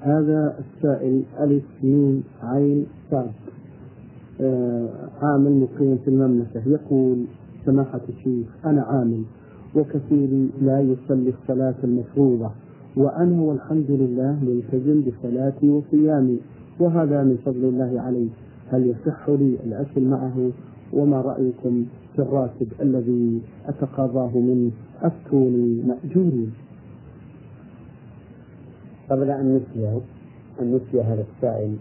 هذا السائل ألف ميم عين صاد. آه عامل مقيم في المملكة. يقول سماحة الشيخ أنا عامل وكثيري لا يصلي الصلاة المفروضة وأنا والحمد لله ملتزم بصلاتي وصيامي وهذا من فضل الله علي. هل يصح لي الأكل معه؟ وما رأيكم في الراتب الذي أتقاضاه منه؟ أفتوني مأجوري قبل أن نسي أن نسي هذا السائل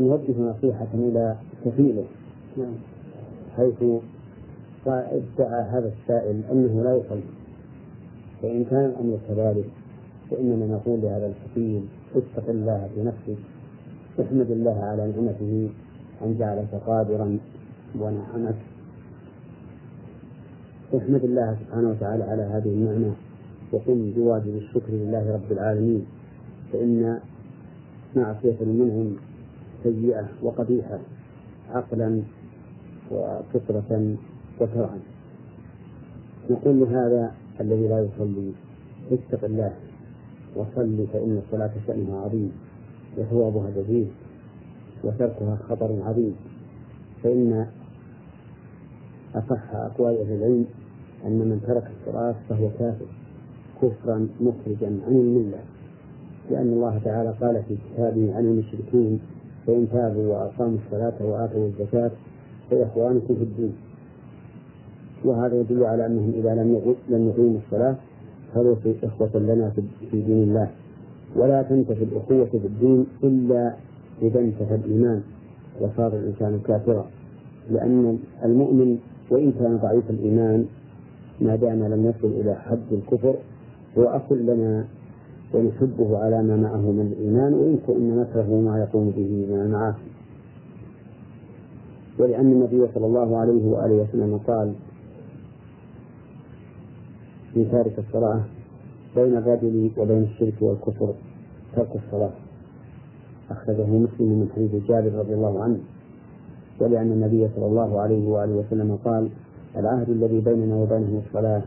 نوجه نصيحة إلى كفيله. نعم. حيث ادعى هذا السائل أنه لا يصلي. فإن كان الأمر كذلك فإننا نقول لهذا الحكيم اتق الله في نفسك احمد الله على نعمته أن جعلك قادرا ونعمك. احمد الله سبحانه وتعالى على هذه النعمة وقم بواجب الشكر لله رب العالمين. فإن معصية المنعم سيئة وقبيحة عقلا وفطرة وشرعا نقول لهذا الذي لا يصلي اتق الله وصل فإن الصلاة شأنها عظيم وثوابها جزيل وتركها خطر عظيم. فإن أصح أقوال أهل العلم أن من ترك الصلاة فهو كافر كفرا مخرجا عن الملة. لأن الله تعالى قال في كتابه عن المشركين فإن تابوا وأقاموا الصلاة وآتوا الزكاة فإخوانكم في الدين. وهذا يدل على أنهم إذا لم لم يقيموا الصلاة فليسوا إخوة لنا في دين الله. ولا تنتفي الأخوة في الدين إلا إذا انتفى الإيمان وصار الإنسان كافرا. لأن المؤمن وإن كان ضعيف الإيمان ما دام لم يصل إلى حد الكفر هو أخ لنا ونحبه على ما معه من الإيمان وإن كنا نكره ما يقوم به من المعاصي. ولأن النبي صلى الله عليه وآله وسلم قال في تارك الصلاة بين الرجل وبين الشرك والكفر ترك الصلاة. أخرجه مسلم من حديث جابر رضي الله عنه. ولأن النبي صلى الله عليه وآله وسلم قال العهد الذي بيننا وبينهم الصلاة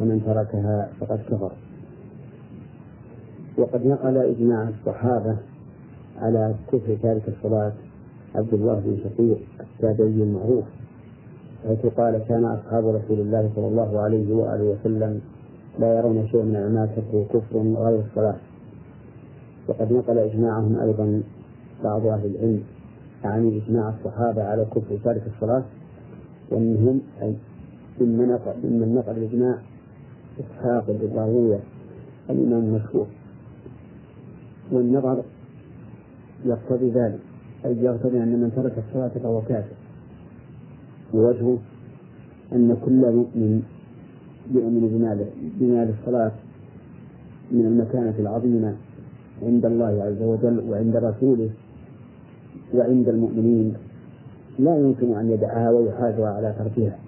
ومن تركها فقد كفر. وقد نقل إجماع الصحابة على كفر تارك الصلاة. عبد الله بن شقيق التابعي المعروف حيث قال كان أصحاب رسول الله صلى الله عليه وآله وسلم لا يرون شيئا من الأعمال تركه كفر غير الصلاة. وقد نقل إجماعهم أيضا بعض أهل العلم يعني إجماع الصحابة على كفر تارك الصلاة ومنهم أي ممن نقل الإجماع إسحاق بن الإمام المشهور. والنظر يقتضي ذلك أي يقتضي أن من ترك الصلاة فهو كافر. ووجهه أن كل مؤمن يؤمن بمال الصلاة من المكانة العظيمة عند الله عز وجل وعند رسوله وعند المؤمنين. لا يمكن أن يدعها ويحاسب على تركها.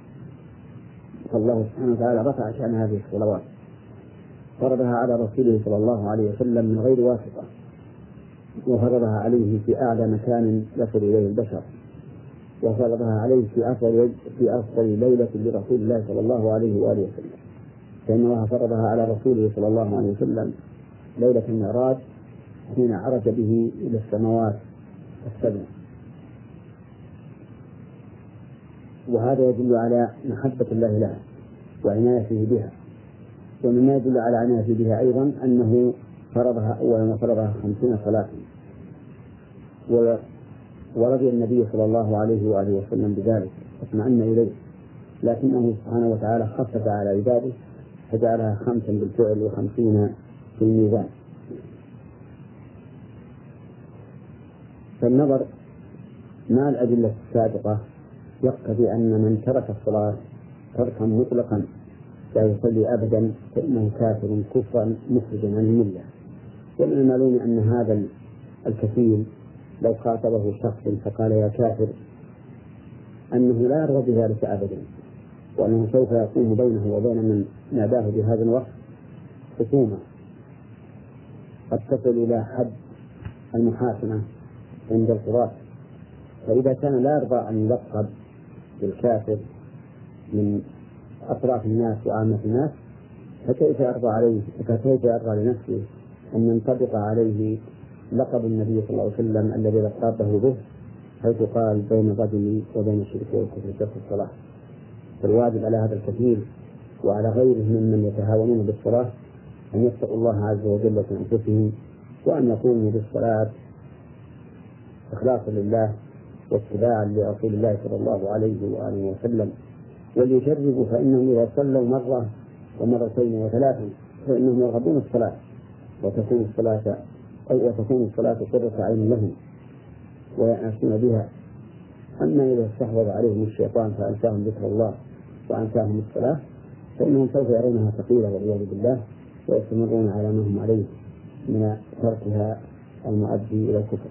فالله سبحانه وتعالى رفع شأن هذه الصلوات. فرضها على رسوله صلى الله عليه وسلم من غير واسطة وفرضها عليه في أعلى مكان يصل إليه البشر وفرضها عليه في أفضل في أفضل ليلة لرسول الله صلى الله عليه وآله وسلم. فإن الله فرضها على رسوله صلى الله عليه وسلم. ليلة المعراج حين عرج به إلى السماوات السبع. وهذا يدل على محبة الله لها وعنايته بها. ومما يدل على عنايته بها أيضا أنه فرضها أول ما فرضها خمسين صلاة. ورضي النبي صلى الله عليه وآله وسلم بذلك واطمأن إليه. لكنه سبحانه وتعالى خفف على عباده فجعلها خمسا بالفعل وخمسين في الميزان. فالنظر مع الأدلة السابقة يقتضي أن من ترك الصلاة تركا مطلقا. لا يصلي أبدا فإنه كافر كفرا مخرجا عن الملة. ومن المعلوم أن هذا الكفيل لو خاطبه شخص فقال يا كافر أنه لا يرضى بذلك أبدا وأنه سوف يقوم بينه وبين من ناداه بهذا الوصف خصومة قد تصل إلى حد المحاكمة عند القضاة فإذا كان لا يرضى أن يلقب بالكافر من أطراف الناس وعامة الناس فكيف يرضى عليه فكيف يرضى لنفسه أن ينطبق عليه لقب النبي صلى الله عليه وسلم الذي لقبه به حيث قال بين الرجل وبين الشرك والكفر ترك الصلاة. فالواجب على هذا الكثير وعلى غيره ممن يتهاونون بالصلاة أن يتقوا الله عز وجل في أنفسهم وأن يقوموا بالصلاة إخلاصا لله واتباعا لرسول الله صلى الله عليه وآله وسلم. وليجربوا فإنهم إذا صلوا مرة ومرتين وثلاثا فإنهم يرغبون الصلاة وتكون الصلاة أو وتكون الصلاة قرة عين لهم ويأنسون بها. أما إذا استحوذ عليهم الشيطان فأنساهم ذكر الله وأنساهم الصلاة فإنهم سوف يرونها ثقيلة والعياذ بالله ويستمرون على ما هم عليه من تركها المؤدي إلى الكفر.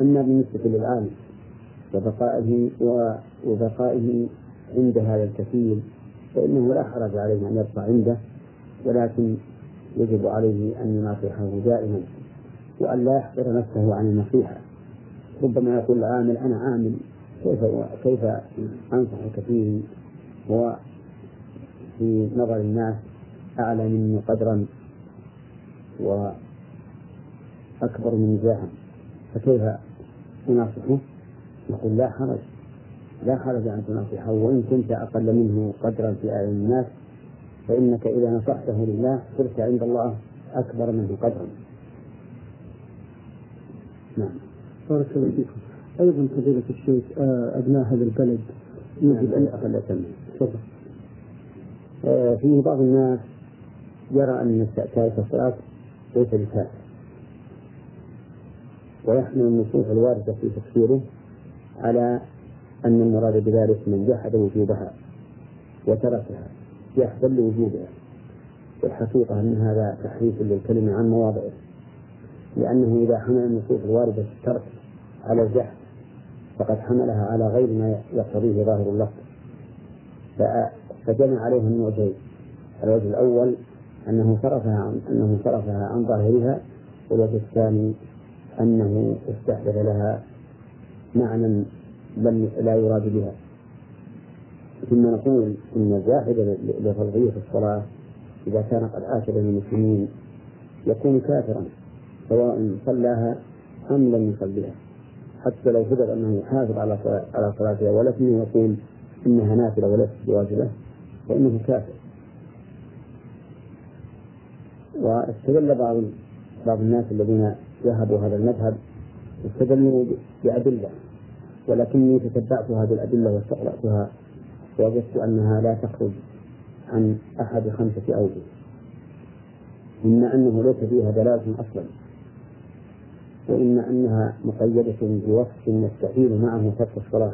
أما بالنسبة للعالم وبقائه وبقائه عند هذا الكفيل فإنه لا حرج عليه أن يبقى عنده ولكن يجب عليه أن يناصحه دائما وأن لا يحقر نفسه عن النصيحة. ربما يقول العامل أنا عامل كيف كيف أنصح كثير هو في نظر الناس أعلى مني قدرا وأكبر من جاها فكيف أناصحه؟ يقول لا حرج. لا حرج أن تناصحه وإن كنت أقل منه قدرا في أعين الناس فإنك إذا نصحته لله صرت عند الله أكبر منه قدرا. نعم. بارك الله فيكم. أيضا فضيلة الشيخ آه، أبناء هذا البلد يجب أن أقل تفضل. آه، فيه بعض الناس يرى أن تارك الصلاة ليس بكافر ويحمل النصوص الواردة في تفسيره على أن المراد بذلك من جحد وجوبها وتركها جحدا لوجوبها. والحقيقة أن هذا تحريف للكلمة عن مواضعه لأنه إذا حمل النصوص الواردة في الترك على الجحد فقد حملها على غير ما يقتضيه ظاهر اللفظ. فجمع عليه الوجهين الوجه الأول أنه صرفها عن أنه صرفها عن ظاهرها والوجه الثاني أنه استحدث لها معنى لم لا يراد بها. ثم نقول إن الجاحد لفرضية الصلاة إذا كان قد آكل من المسلمين يكون كافرا سواء صلاها أم لم يصليها. حتى لو ثبت أنه يحافظ على على صلاتها ولكنه يقول إنها نافلة وليست بواجبة فإنه كافر. واستدل بعض بعض الناس الذين ذهبوا هذا المذهب استدلوا بأدلة. ولكني تتبعت هذه الأدلة واستقرأتها ووجدت أنها لا تخرج عن أحد خمسة أوجه. إما أنه ليس فيها دلالة أصلا وإما أنها مقيدة بوصف يستحيل معه ترك الصلاة.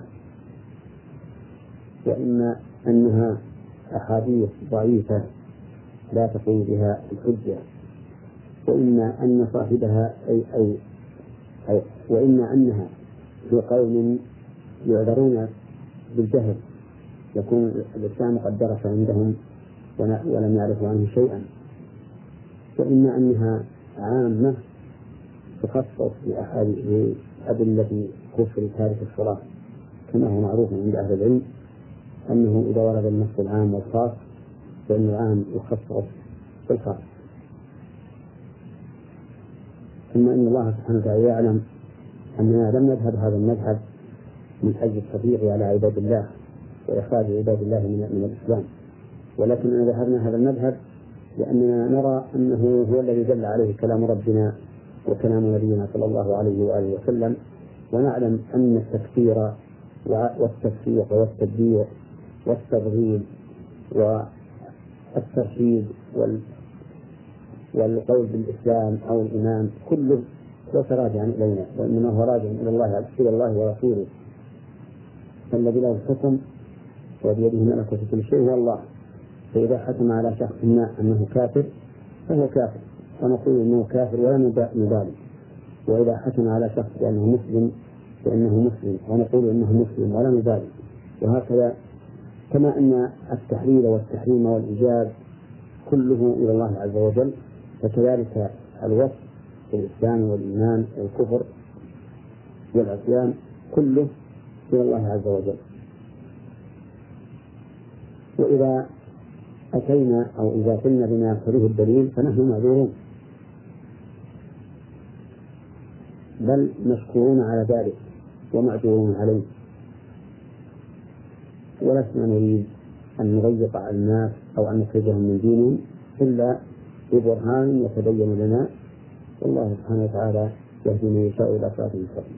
وإما أنها أحاديث ضعيفة لا تقوم بها الحجة. وإما أن صاحبها أي أي, أي وإما أنها في قوم يعذرون بالجهل يكون الإسلام قد درس عندهم ولم يعرفوا عنه شيئا. وإما أنها عامة تخصص بأدلة كفر تارك الصلاة كما هو معروف عند أهل العلم أنه إذا ورد النص العام والخاص فإن العام يخصص بالخاص. ثم إن الله سبحانه وتعالى يعلم أننا لم نذهب هذا المذهب من أجل التضييق على عباد الله وإخراج عباد الله من, من الإسلام. ولكننا ذهبنا هذا المذهب لأننا نرى أنه هو الذي دل عليه كلام ربنا وكلام نبينا صلى الله عليه وآله وسلم. ونعلم أن التكفير والتفسيق والتبديع والتضليل والترشيد وال والقول بالإسلام أو الإيمان كله ليس راجعا إلينا وإنما هو راجع إلى الله إلى الله ورسوله. فالذي له الحكم وبيده ملكوت كل شيء هو الله. فإذا حكم على شخص ما أنه كافر فهو كافر. ونقول أنه كافر ولا نبالي وإذا حكم على شخص بأنه مسلم فإنه مسلم. ونقول أنه مسلم ولا نبالي وهكذا كما أن التحليل والتحريم والإيجاب كله إلى الله عز وجل فكذلك الوصف الإسلام والإيمان والكفر والعصيان كله إلى الله عز وجل. وإذا أتينا أو إذا قلنا بما يقتضيه الدليل فنحن معذورون. بل مشكورون على ذلك ومعذورون عليه. ولسنا نريد أن نضيق على الناس أو أن نخرجهم من دينهم إلا ببرهان يتبين لنا والله سبحانه وتعالى يهدي من يشاء إلى صراط المستقيم.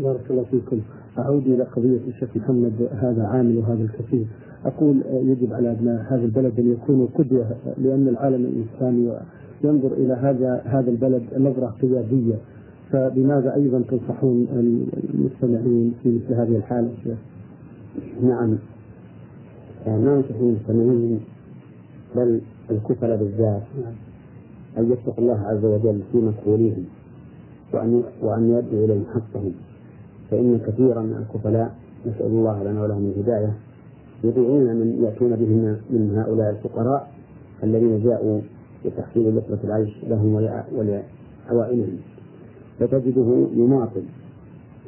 بارك الله فيكم. أعود إلى قضية الشيخ محمد هذا عامل وهذا الكثير. أقول يجب على أبناء هذا البلد أن يكونوا قدوة لأن العالم الإسلامي ينظر إلى هذا هذا البلد نظرة قيادية. فبماذا أيضا تنصحون المستمعين في مثل هذه الحالة؟ نعم. ما ننصح المستمعين بل الكفل بالذات. أن يتقوا الله عز وجل في مسؤوليهم وأن وأن يؤدوا إليهم حقهم. فإن كثيرا من الكفلاء نسأل الله لنا ولهم الهداية يطيعون من يأتون بهم من هؤلاء الفقراء الذين جاءوا لتحصيل لقمة العيش لهم ولعوائلهم فتجده يماطل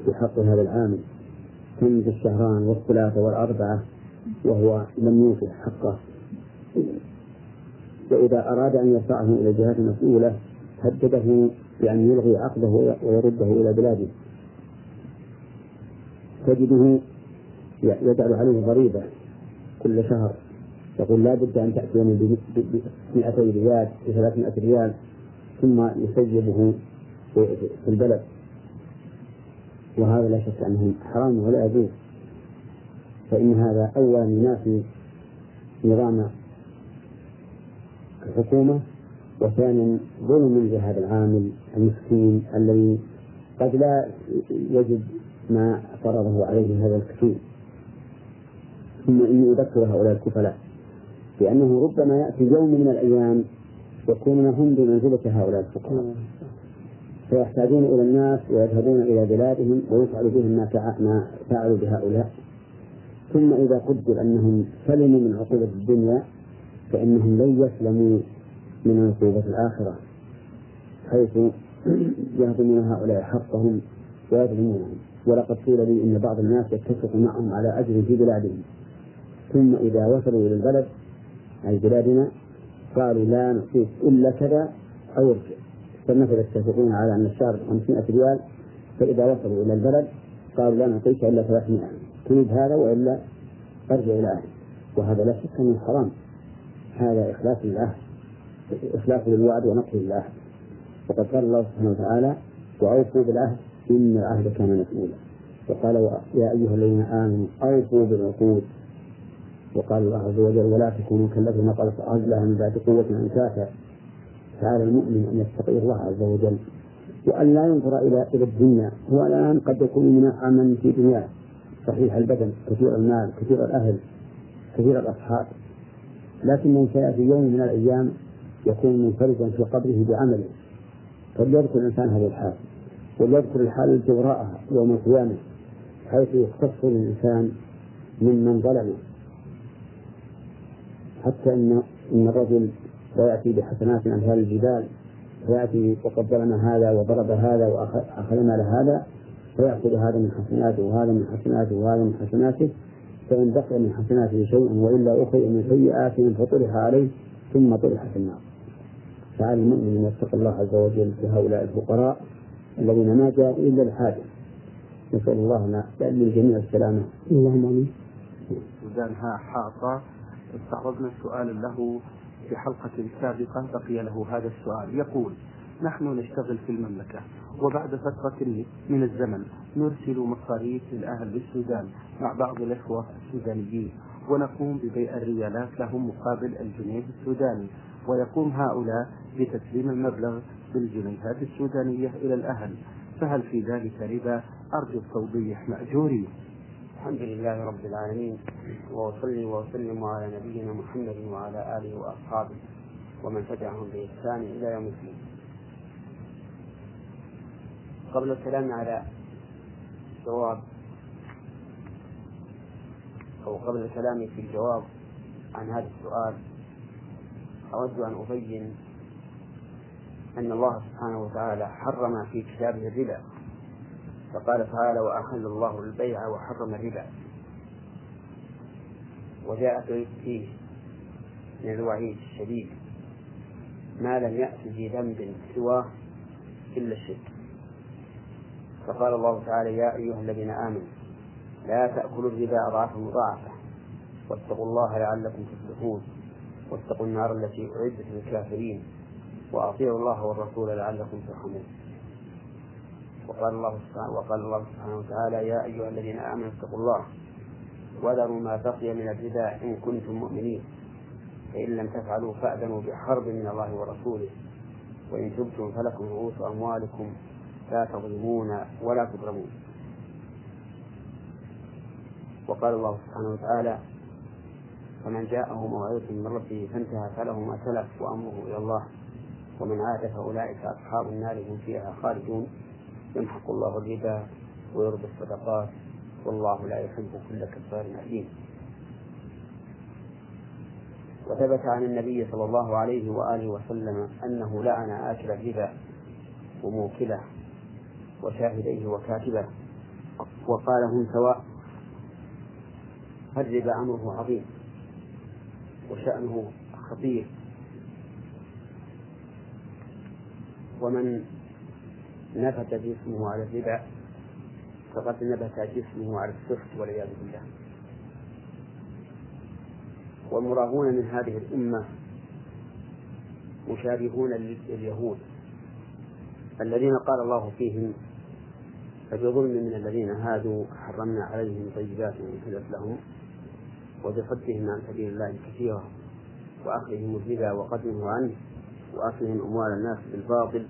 في حق هذا العامل تنجز الشهران والثلاثة والأربعة وهو لم يوفي حقه. وإذا أراد أن يرفعه إلى الجهات المسؤولة هدده بأن يلغي عقده ويرده إلى بلاده. تجده يجعل عليه ضريبة كل شهر. يقول لا بد أن تأتيني ب 200 ريال ب 300 ريال ثم يسجله في البلد. وهذا لا شك أنه حرام ولا يجوز. فإن هذا أولا ينافي نظام الحكومة وثانيا ظلم لهذا العامل المسكين الذي قد لا يجد ما فرضه عليه هذا الكثير. ثم إني أذكر هؤلاء الكفلاء لأنه ربما يأتي يوم من الأيام يكونون هم بمنزلة هؤلاء الفقراء. فيحتاجون إلى الناس ويذهبون إلى بلادهم ويفعل بهم ما ما فعلوا بهؤلاء. ثم إذا قدر أنهم سلموا من عقوبة الدنيا فإنهم لن يسلموا من عقوبة الآخرة حيث يهضمون هؤلاء حقهم ويظلمونهم. ولقد قيل لي إن بعض الناس يتفق معهم على أجر في بلادهم. ثم إذا وصلوا إلى البلد أي بلادنا قالوا لا نعطيك إلا كذا أو ارجع. فالنفذ يتفقون على أن الشهر 500 ريال. فإذا وصلوا إلى البلد قالوا لا نعطيك إلا 300 تريد هذا وإلا أرجع إلى أهلك. وهذا لا شك أنه حرام. هذا إخلاف للعهد إخلاف للوعد ونقض للعهد وقد قال الله سبحانه وتعالى وأوفوا بالعهد إن العهد كان مسؤولا. وقال يا أيها الذين آمنوا أوفوا بالعقود. وقال الله عز وجل ولا تكونوا كالذين نقضت أغلها من بعد قوة أنكاثا فعلى المؤمن أن يتقي الله عز وجل وأن لا ينظر إلى إلى الدنيا هو الآن قد يكون منعما في دنياه صحيح البدن كثير المال كثير الأهل كثير الأصحاب. لكنه سيأتي يوم من الأيام يكون منفردا في قبره بعمله. فليذكر الإنسان هذه الحال وليذكر الحال التي وراءها يوم القيامة حيث يختص الإنسان ممن ظلمه. حتى إن إن الرجل لا يأتي بحسنات أمثال الجبال فيأتي وقد ظلم هذا وضرب هذا وأخذ مال هذا فيأخذ هذا من حسناته وهذا من حسناته وهذا من حسناته فإن بقي من حسناته شيء وإلا أخذ من سيئاته فطرح عليه ثم طرح في النار. فعلى المؤمن أن يتقي الله عز وجل في هؤلاء الفقراء الذين ما جاءوا إلا الحاجة نسأل الله للجميع السلامة. اللهم آمين. ها حاطة استعرضنا سؤالا له في حلقة سابقة بقي له هذا السؤال. يقول نحن نشتغل في المملكة. وبعد فترة من الزمن نرسل مصاريف للأهل بالسودان مع بعض الإخوة السودانيين. ونقوم ببيع الريالات لهم مقابل الجنيه السوداني. ويقوم هؤلاء بتسليم المبلغ بالجنيهات السودانية إلى الأهل. فهل في ذلك ربا؟ أرجو التوضيح مأجوري الحمد لله رب العالمين. وأصلي وأسلم على نبينا محمد وعلى آله وأصحابه ومن تبعهم بإحسان إلى يوم الدين. قبل الكلام على جواب أو قبل الكلام في الجواب عن هذا السؤال أود أن أبين أن الله سبحانه وتعالى حرم في كتابه الربا. فقال تعالى وأحل الله البيع وحرم الربا. وجاء فيه من الوعيد الشديد ما لم يأت في ذنب سواه إلا الشرك. فقال الله تعالى يا أيها الذين آمنوا لا تأكلوا الربا أضعافا مضاعفة. واتقوا الله لعلكم تفلحون. واتقوا النار التي أعدت للكافرين. وأطيعوا الله والرسول لعلكم ترحمون. وقال الله سبحانه وقال الله سبحانه وتعالى يا أيها الذين آمنوا اتقوا الله. وذروا ما بقي من الربا إن كنتم مؤمنين. فإن لم تفعلوا فأذنوا بحرب من الله ورسوله. وإن تبتم فلكم رؤوس أموالكم. لا تظلمون ولا تظلمون. وقال الله سبحانه وتعالى فمن جاءه موعظة من ربه فانتهى فله ما سلف وأمره إلى الله. ومن عاد فأولئك أصحاب النار هم فيها خالدون. يمحق الله الربا ويربي الصدقات. والله لا يحب كل كفار أثيم وثبت عن النبي صلى الله عليه وآله وسلم أنه لعن آكل الربا وموكله. وشاهديه وكاتبه. وقال هم سواء. الربا أمره عظيم. وشأنه خطير. ومن نبت جسمه على الربا فقد نبت جسمه على السخط والعياذ بالله. والمراهون من هذه الأمة مشابهون لليهود. الذين قال الله فيهم فبظلم من الذين هادوا حرمنا عليهم طيبات أحلت لهم وبصدهم عن سبيل الله كثيرا وأخذهم الربا وقدمه عنه وأكلهم أموال الناس بالباطل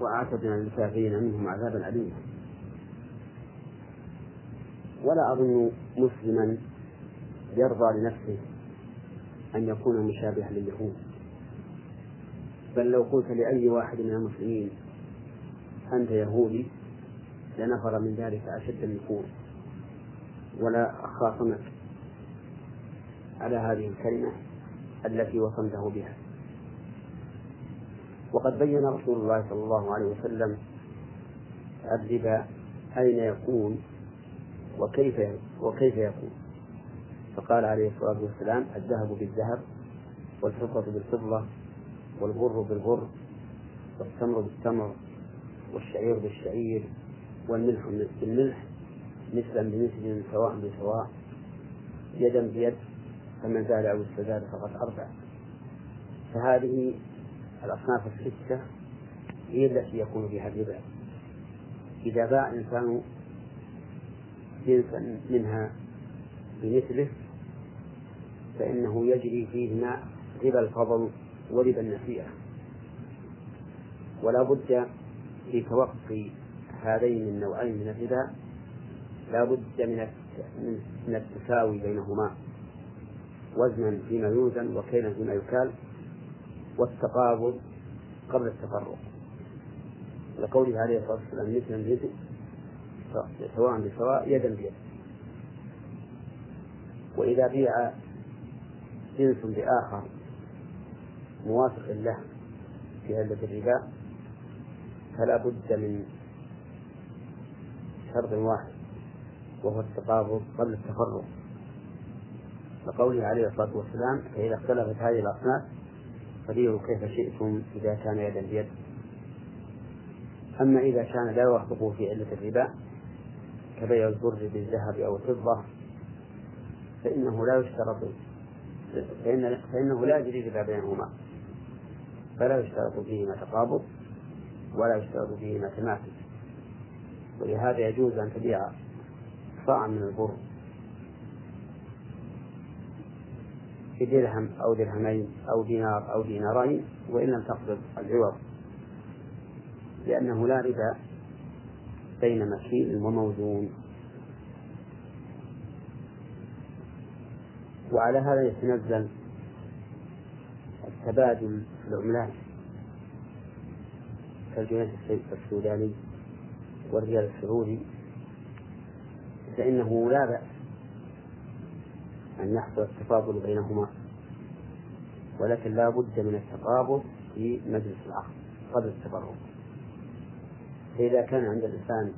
وأعتدنا للكافرين منهم عذابا أليما. ولا أظن مسلما يرضى لنفسه أن يكون مشابها لليهود. بل لو قلت لأي واحد من المسلمين أنت يهودي لنفر من ذلك أشد النفور ولا خاصمك على هذه الكلمة التي وصمته بها. وقد بين رسول الله صلى الله عليه وسلم الربا أين يكون وكيف وكيف يكون. فقال عليه الصلاة والسلام الذهب بالذهب والفضة بالفضة والبر بالبر والتمر بالتمر والشعير بالشعير والملح بالملح مثلا بمثل سواء بسواء يدا بيد فمن زاد أو استزاد فقد أربع. فهذه الأصناف الستة هي التي يكون فيها الربا إذا باع إنسان جنسا منها بمثله فإنه يجري فيهما ربا الفضل وربا النسيئة ولا بد في توقي هذين النوعين من الربا لا بد من من التساوي بينهما وزنا فيما يوزن وكيلا فيما يكال والتقابض قبل التفرق. لقوله عليه الصلاة والسلام مثلا بمثل سواء بسواء يدا بيد. وإذا بيع جنس بآخر موافق له في هذا الربا فلا بد من شرط واحد وهو التقابض قبل التفرق لقوله عليه الصلاة والسلام فإذا اختلفت هذه الأصناف فبيعوا كيف شئتم إذا كان يدا بيد. أما إذا كان لا يوافقه في علة الربا كبيع البر بالذهب أو الفضة فإنه لا يشترط فإن فإنه لا يجري ربا بينهما. فلا يشترط فيهما تقابض ولا يشترط فيهما تماثل. ولهذا يجوز أن تبيع صاعا من البر بدرهم أو درهمين أو دينار أو دينارين وإن لم تقبض العوض لأنه لا ربا بين مكين وموزون. وعلى هذا يتنزل التبادل في العملات كالجنيه السوداني. والريال السعودي فإنه لا بأس أن يحصل التفاضل بينهما ولكن لا بد من التقابض في مجلس العقد قبل التفرق فإذا كان عند الإنسان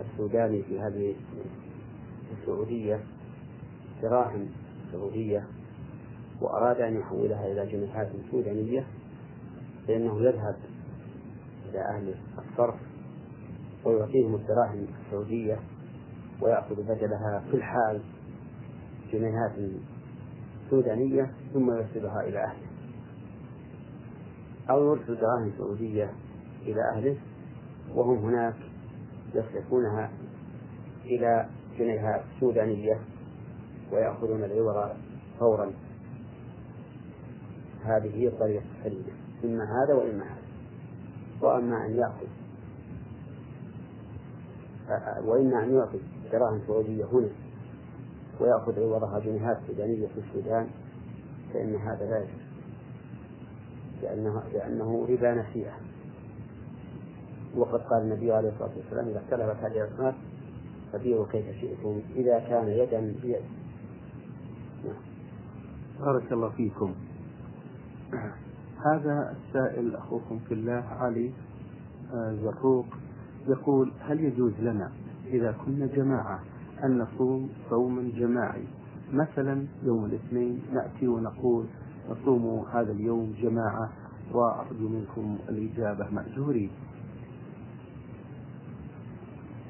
السوداني في هذه السعودية دراهم سعودية وأراد أن يحولها إلى جنيهات سودانية فإنه يذهب إلى أهل الصرف ويعطيهم الدراهم السعودية ويأخذ بدلها في الحال جنيهات سودانية ثم يرسلها إلى أهله. أو يرسل دراهم سعودية إلى أهله وهم هناك يصرفونها إلى جنيهات سودانية ويأخذون العبر فورا. هذه هي الطريقة السليمة إما هذا وإما هذا. وأما أن يأخذ وإما أن يعطي دراهم سعودية هنا ويأخذ عوضها جنيهات سودانية في السودان فإن هذا لا يجوز لأنه, لأنه ربا نسيئة. وقد قال النبي عليه الصلاة والسلام إذا اختلفت هذه الأصناف فبيعوا كيف شئتم إذا كان يدا بيد. نعم. بارك الله فيكم. هذا السائل أخوكم في الله علي آه، زروق يقول هل يجوز لنا إذا كنا جماعة أن نصوم صوما جماعي؟ مثلا يوم الاثنين نأتي ونقول نصوم هذا اليوم جماعة وأرجو منكم الإجابة مأجورين.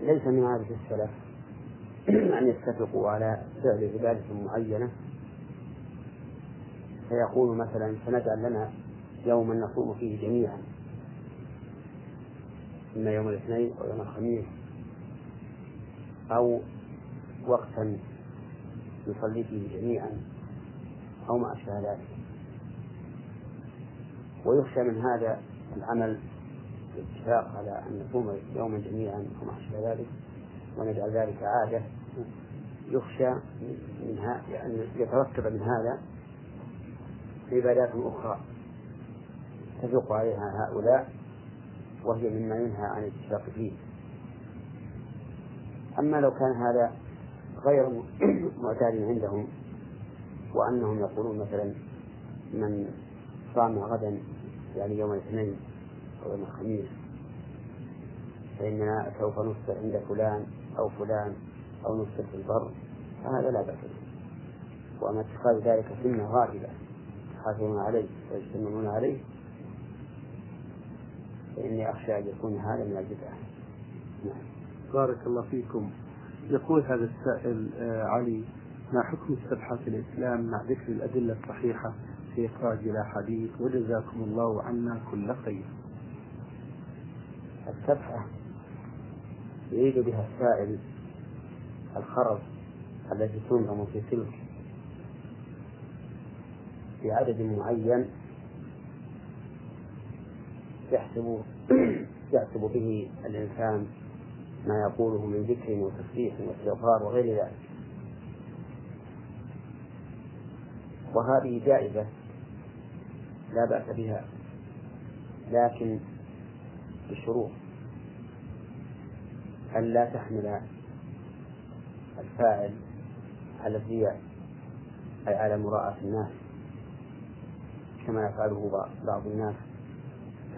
ليس من عادة السلف أن يتفقوا على فعل عبادة معينة. فيقول مثلا سنجعل لنا يوما نصوم فيه جميعا. إما يوم الاثنين أو يوم الخميس أو وقتا نصلي فيه جميعا أو ما أشبه ذلك. ويخشى من هذا العمل الاتفاق على أن نصوم يوما جميعا أو ما أشبه ذلك ونجعل ذلك عادة. يخشى منها لأن يترتب من هذا عبادات أخرى يتفق عليها هؤلاء وهي مما ينهى عن الاتفاق فيه أما لو كان هذا غير معتاد عندهم وأنهم يقولون مثلا من صام غدا يعني يوم الاثنين أو يوم الخميس فإننا سوف نفطر عند فلان أو فلان أو نفطر في البر فهذا لا بأس به. وأما اتخاذ ذلك سنة غالبة يحافظون عليه ويجتمعون عليه فإني أخشى أن يكون هذا من البدعة نعم. بارك الله فيكم. يقول هذا السائل آه علي ما حكم في الإسلام مع ذكر الأدلة الصحيحة في إخراج الأحاديث وجزاكم الله عنا كل خير؟ السبحة يريد بها السائل الخرز التي تنظم في سلك في عدد معين يحسب يحسب به الإنسان ما يقوله من ذكر وتسبيح واستغفار وغير ذلك. وهذه جائزة لا بأس بها لكن بشروط أن لا تحمل الفاعل على الرياء أي على مراءة الناس كما يفعله بعض الناس.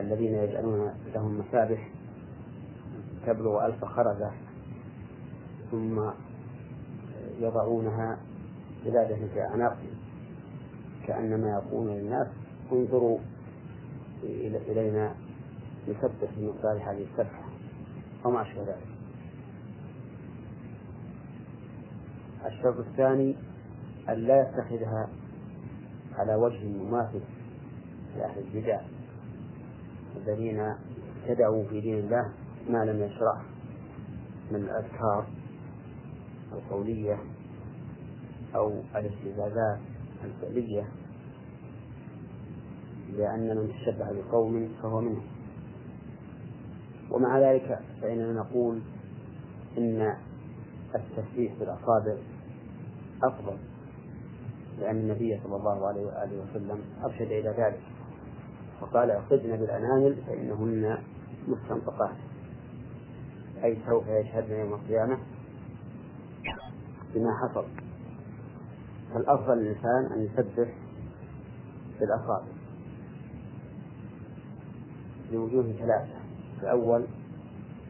الذين يجعلون لهم مسابح تبلغ ألف خرزة ثم يضعونها بلادة في أعناقهم كأنما يقولون للناس انظروا إلينا نسبح في مقدار هذه السبحة وما أشبه ذلك. الشرط الثاني أن لا يتخذها على وجه مماثل لأهل البدع. الذين ابتدعوا في دين الله ما لم يشرع من الأذكار القولية أو الاستزادات الفعلية لأن من تشبه بقوم فهو منهم. ومع ذلك فإننا نقول إن التسبيح بالأصابع أفضل لأن النبي صلى الله عليه وآله وسلم أرشد إلى ذلك. وقال اعقدن بالأنامل فإنهن مستنطقات. أي سوف يشهدن يوم القيامة بما حصل. فالأفضل للإنسان أن يسبح بالأصابع لوجوه ثلاثة. الأول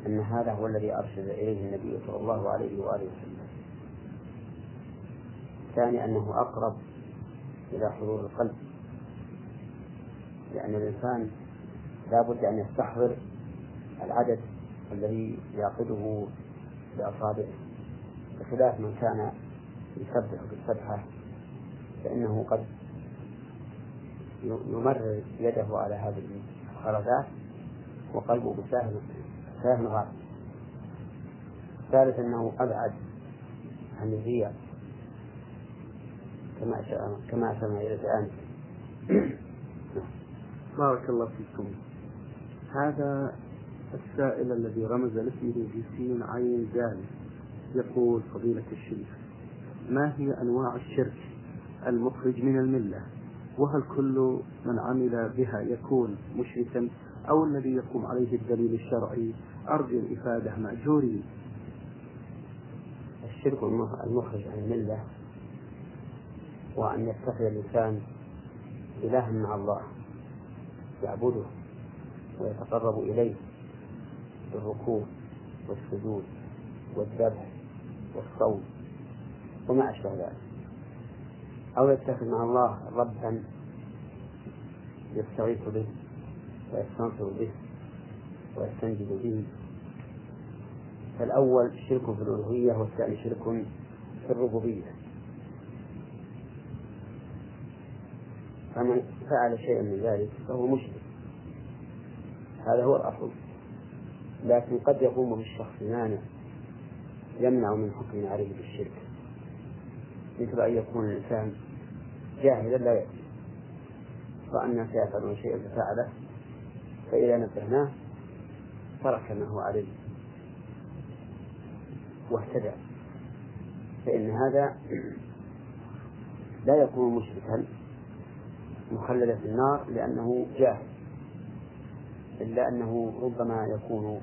أن هذا هو الذي أرشد إليه النبي صلى الله عليه وآله وسلم. الثاني أنه أقرب إلى حضور القلب. لأن الإنسان لا بد أن يستحضر العدد الذي يعقده بأصابعه بخلاف من كان يسبح بالسبحة فإنه قد يمرر يده على هذه الخرزات وقلبه بساهل ساهل غالب الثالث أنه أبعد عن الرياء كما كما أشرنا إلى الآن. بارك الله فيكم. هذا السائل الذي رمز لاسمه بسين عين دال يقول فضيلة الشيخ ما هي أنواع الشرك المخرج من الملة؟ وهل كل من عمل بها يكون مشركا؟ أو الذي يقوم عليه الدليل الشرعي؟ أرجو الإفادة مأجورين الشرك المخرج عن الملة وأن يتخذ الإنسان إلها مع الله. يعبده ويتقرب إليه. بالركوع والسجود والذبح والصوم وما أشبه ذلك. أو يتخذ مع الله ربا يستغيث به ويستنصر به ويستنجد به. فالأول شرك في الألوهية والثاني شرك في الربوبية. فمن فعل شيئا من ذلك فهو مشرك. هذا هو الأصل. لكن قد يقوم بالشخص مانع يمنع من حكم عليه بالشرك. مثل أن يكون الإنسان جاهلا لا يدري وأن سيفعلون شيئا ففعله فإذا نبهناه ترك ما هو عليه واهتدى. فإن هذا لا يكون مشركا. مخلدا في النار لأنه جاهل إلا أنه ربما يكون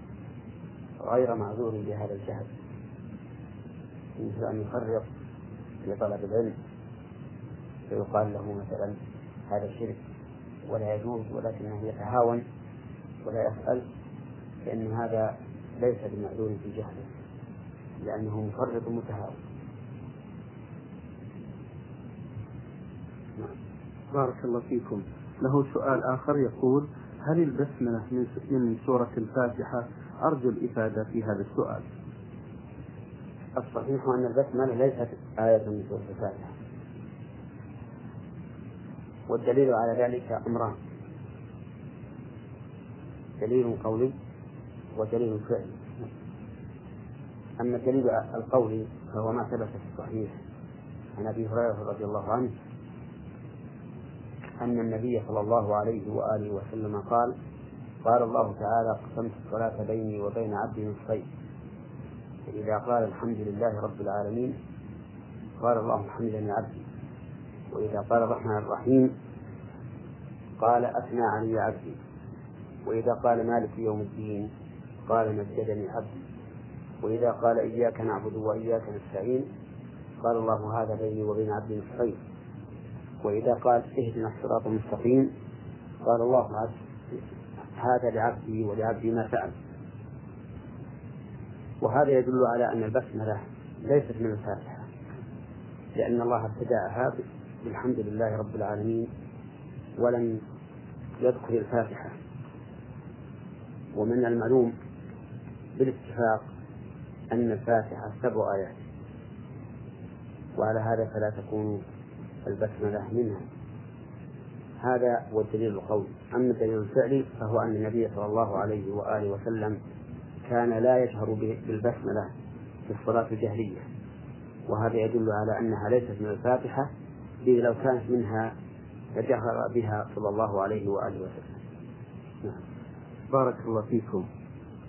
غير معذور بهذا الجهل. مثل أن يفرط في طلب العلم فيقال له مثلا هذا شرك ولا يجوز ولكنه يتهاون ولا يسأل فإن هذا ليس بمعذور في جهله لأنه مفرط متهاون. بارك الله فيكم. له سؤال آخر يقول هل البسملة من سورة الفاتحة؟ أرجو الإفادة في هذا السؤال. الصحيح أن البسملة ليست آية من سورة الفاتحة. والدليل على ذلك أمران. دليل قولي ودليل فعلي. أما الدليل القولي فهو ما ثبت في الصحيح. عن أبي هريرة رضي الله عنه أن النبي صلى الله عليه وآله وسلم قال قال الله تعالى قسمت الصلاة بيني وبين عبدي نصفين فإذا قال الحمد لله رب العالمين قال اللهم حمدني عبدي وإذا قال الرحمن الرحيم قال أثنى علي عبدي وإذا قال مالك يوم الدين قال مجدني عبدي وإذا قال إياك نعبد وإياك نستعين قال الله هذا بيني وبين عبدي نصفين وإذا قال اهدنا الصراط المستقيم قال الله عز هذا لعبدي ولعبدي ما سأل وهذا يدل على أن البسملة ليست من الفاتحة لأن الله ابتدأها بالحمد لله رب العالمين ولم يذكر الفاتحة. ومن المعلوم بالاتفاق أن الفاتحة سبع آيات وعلى هذا فلا تكون البسملة منها. هذا هو الدليل القولي أما الدليل الفعلي فهو أن النبي صلى الله عليه وآله وسلم كان لا يجهر بالبسملة في الصلاة الجهرية. وهذا يدل على أنها ليست من الفاتحة إذ لو كانت منها لجهر بها صلى الله عليه وآله وسلم. نعم. بارك الله فيكم.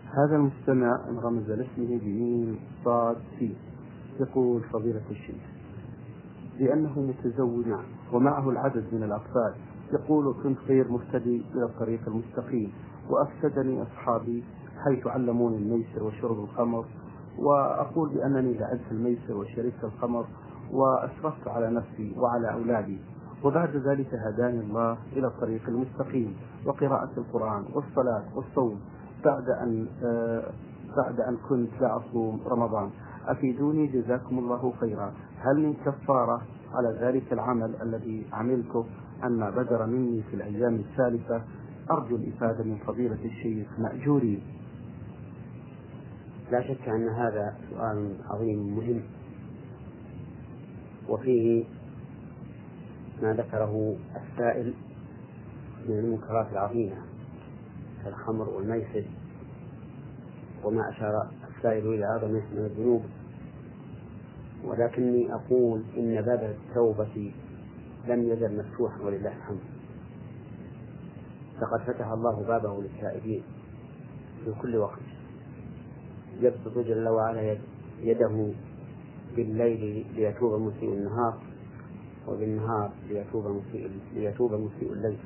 هذا المستمع رمز لاسمه بميم صاد سي. يقول فضيلة الشيخ. لأنه متزوج ومعه العدد من الأطفال. يقول كنت خير مهتدي إلى الطريق المستقيم وأفسدني أصحابي حيث علموني الميسر وشرب الخمر وأقول بأنني لعبت الميسر وشربت الخمر وأسرفت على نفسي وعلى أولادي وبعد ذلك هداني الله إلى الطريق المستقيم وقراءة القرآن والصلاة والصوم بعد أن آه بعد أن كنت لا أصوم رمضان. أفيدوني جزاكم الله خيرا. هل من كفارة على ذلك العمل الذي عملته أما بدر مني في الأيام الثالثة؟ أرجو الإفادة من فضيلة الشيخ مأجورين لا شك أن هذا سؤال عظيم مهم. وفيه ما ذكره السائل من المنكرات العظيمة كالخمر والميسر وما أشار السائل إلى عظمه من الذنوب. ولكني أقول إن باب التوبة لم يزل مفتوحا ولله الحمد. لقد فتح الله بابه للتائبين في كل وقت. يبسط جل وعلا يده بالليل ليتوب مسيء النهار وبالنهار ليتوب مسيء ليتوب مسيء الليل.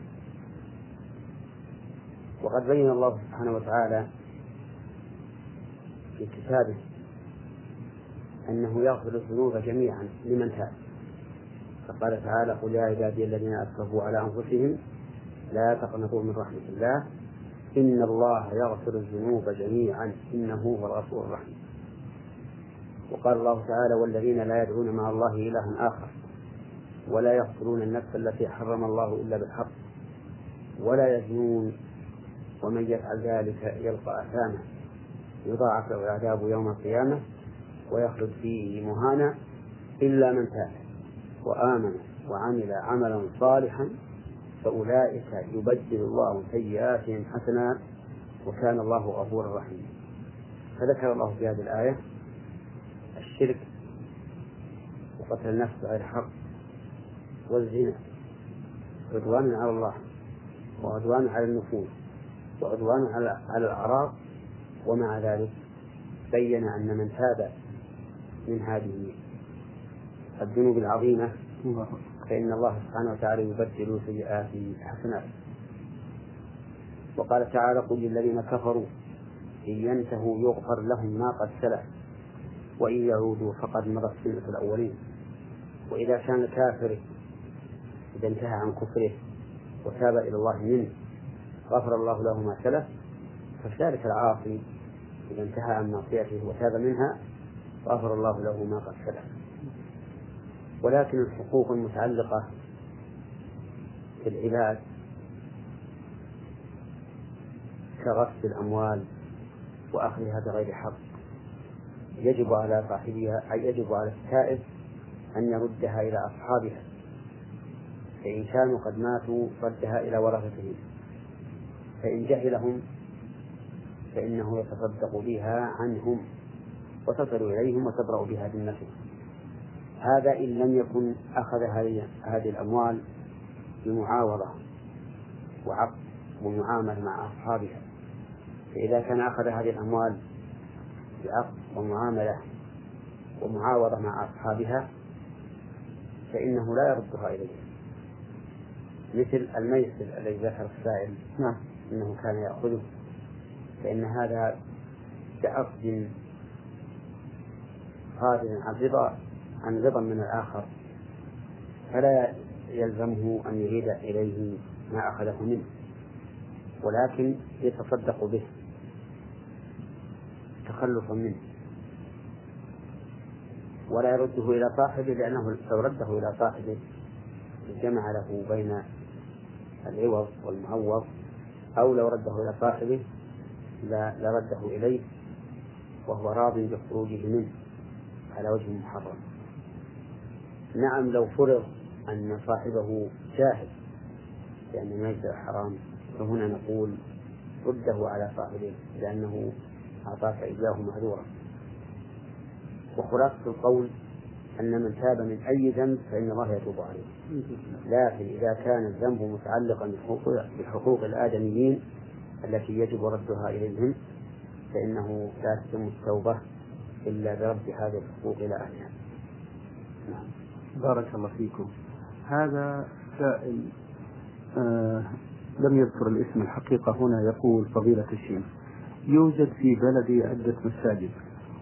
وقد بين الله سبحانه وتعالى في كتابه أنه يغفر الذنوب جميعا لمن تاب. فقال تعالى قل يا عبادي الذين أسرفوا على أنفسهم لا تقنطوا من رحمة الله. إن الله يغفر الذنوب جميعا. إنه هو الغفور الرحيم. وقال الله تعالى والذين لا يدعون مع الله إلها آخر ولا يقتلون النفس التي حرم الله إلا بالحق ولا يزنون. ومن يفعل ذلك يلقى أثاما. يضاعف العذاب يوم القيامة. ويخلد فيه مهانا إلا من تاب وآمن وعمل عملا صالحا فأولئك يبدل الله سيئاتهم حسنات وكان الله غفورا رحيما. فذكر الله في هذه الآية الشرك وقتل النفس بغير حق والزنا عدوان على الله وعدوان على النفوس وعدوان على على الأعراض ومع ذلك بين أن من تاب من هذه الذنوب العظيمة فإن الله سبحانه وتعالى يبدل سيئاته حسنات وقال تعالى قل للذين كفروا إن ينتهوا يغفر لهم ما قد سلف وإن يعودوا فقد مضت سنة الأولين. وإذا كان الكافر إذا انتهى عن كفره وتاب إلى الله منه غفر الله له ما سلف فكذلك العاصي إذا انتهى عن معصيته وتاب منها غفر الله له ما قد سلف. ولكن الحقوق المتعلقة بالعباد كغسل الأموال وأخذها بغير حق. يجب على صاحبها أي يجب على التائب أن يردها إلى أصحابها. فإن كانوا قد ماتوا ردها إلى ورثتهم فإن جهلهم فإنه يتصدق بها عنهم. وتصل إليهم وتبرأ بها بالنفس هذا إن لم يكن أخذ هذه الأموال بمعاوضة وعقد ومعاملة مع أصحابها. فإذا كان أخذ هذه الأموال بعقد ومعاملة ومعاوضة مع أصحابها فإنه لا يردها إليهم مثل الميسر الذي ذكر السائل نعم. أنه كان يأخذه. فإن هذا كعقد قادر عن رضا عن رضا من الآخر. فلا يلزمه أن يريد إليه ما أخذه منه ولكن يتصدق به تخلصا منه. ولا يرده إلى صاحبه لأنه لو رده إلى صاحبه جمع له بين العوض والمعوض أو لو رده إلى صاحبه لرده إليه وهو راض بخروجه منه. على وجه محرم. نعم لو فرض أن صاحبه جاهل لأن الميت حرام فهنا نقول رده على صاحبه لأنه أعطاك إياه معذورا وخلاصة القول أن من تاب من أي ذنب فإن الله يتوب عليه. لكن إذا كان الذنب متعلقا بحقوق الآدميين التي يجب ردها إليهم فإنه لا تتم التوبة إلا برد هذه الحقوق إلى أهلها. نعم. بارك الله فيكم. هذا سائل آه لم يذكر الاسم الحقيقة. هنا يقول فضيلة الشيخ يوجد في بلدي عدة مساجد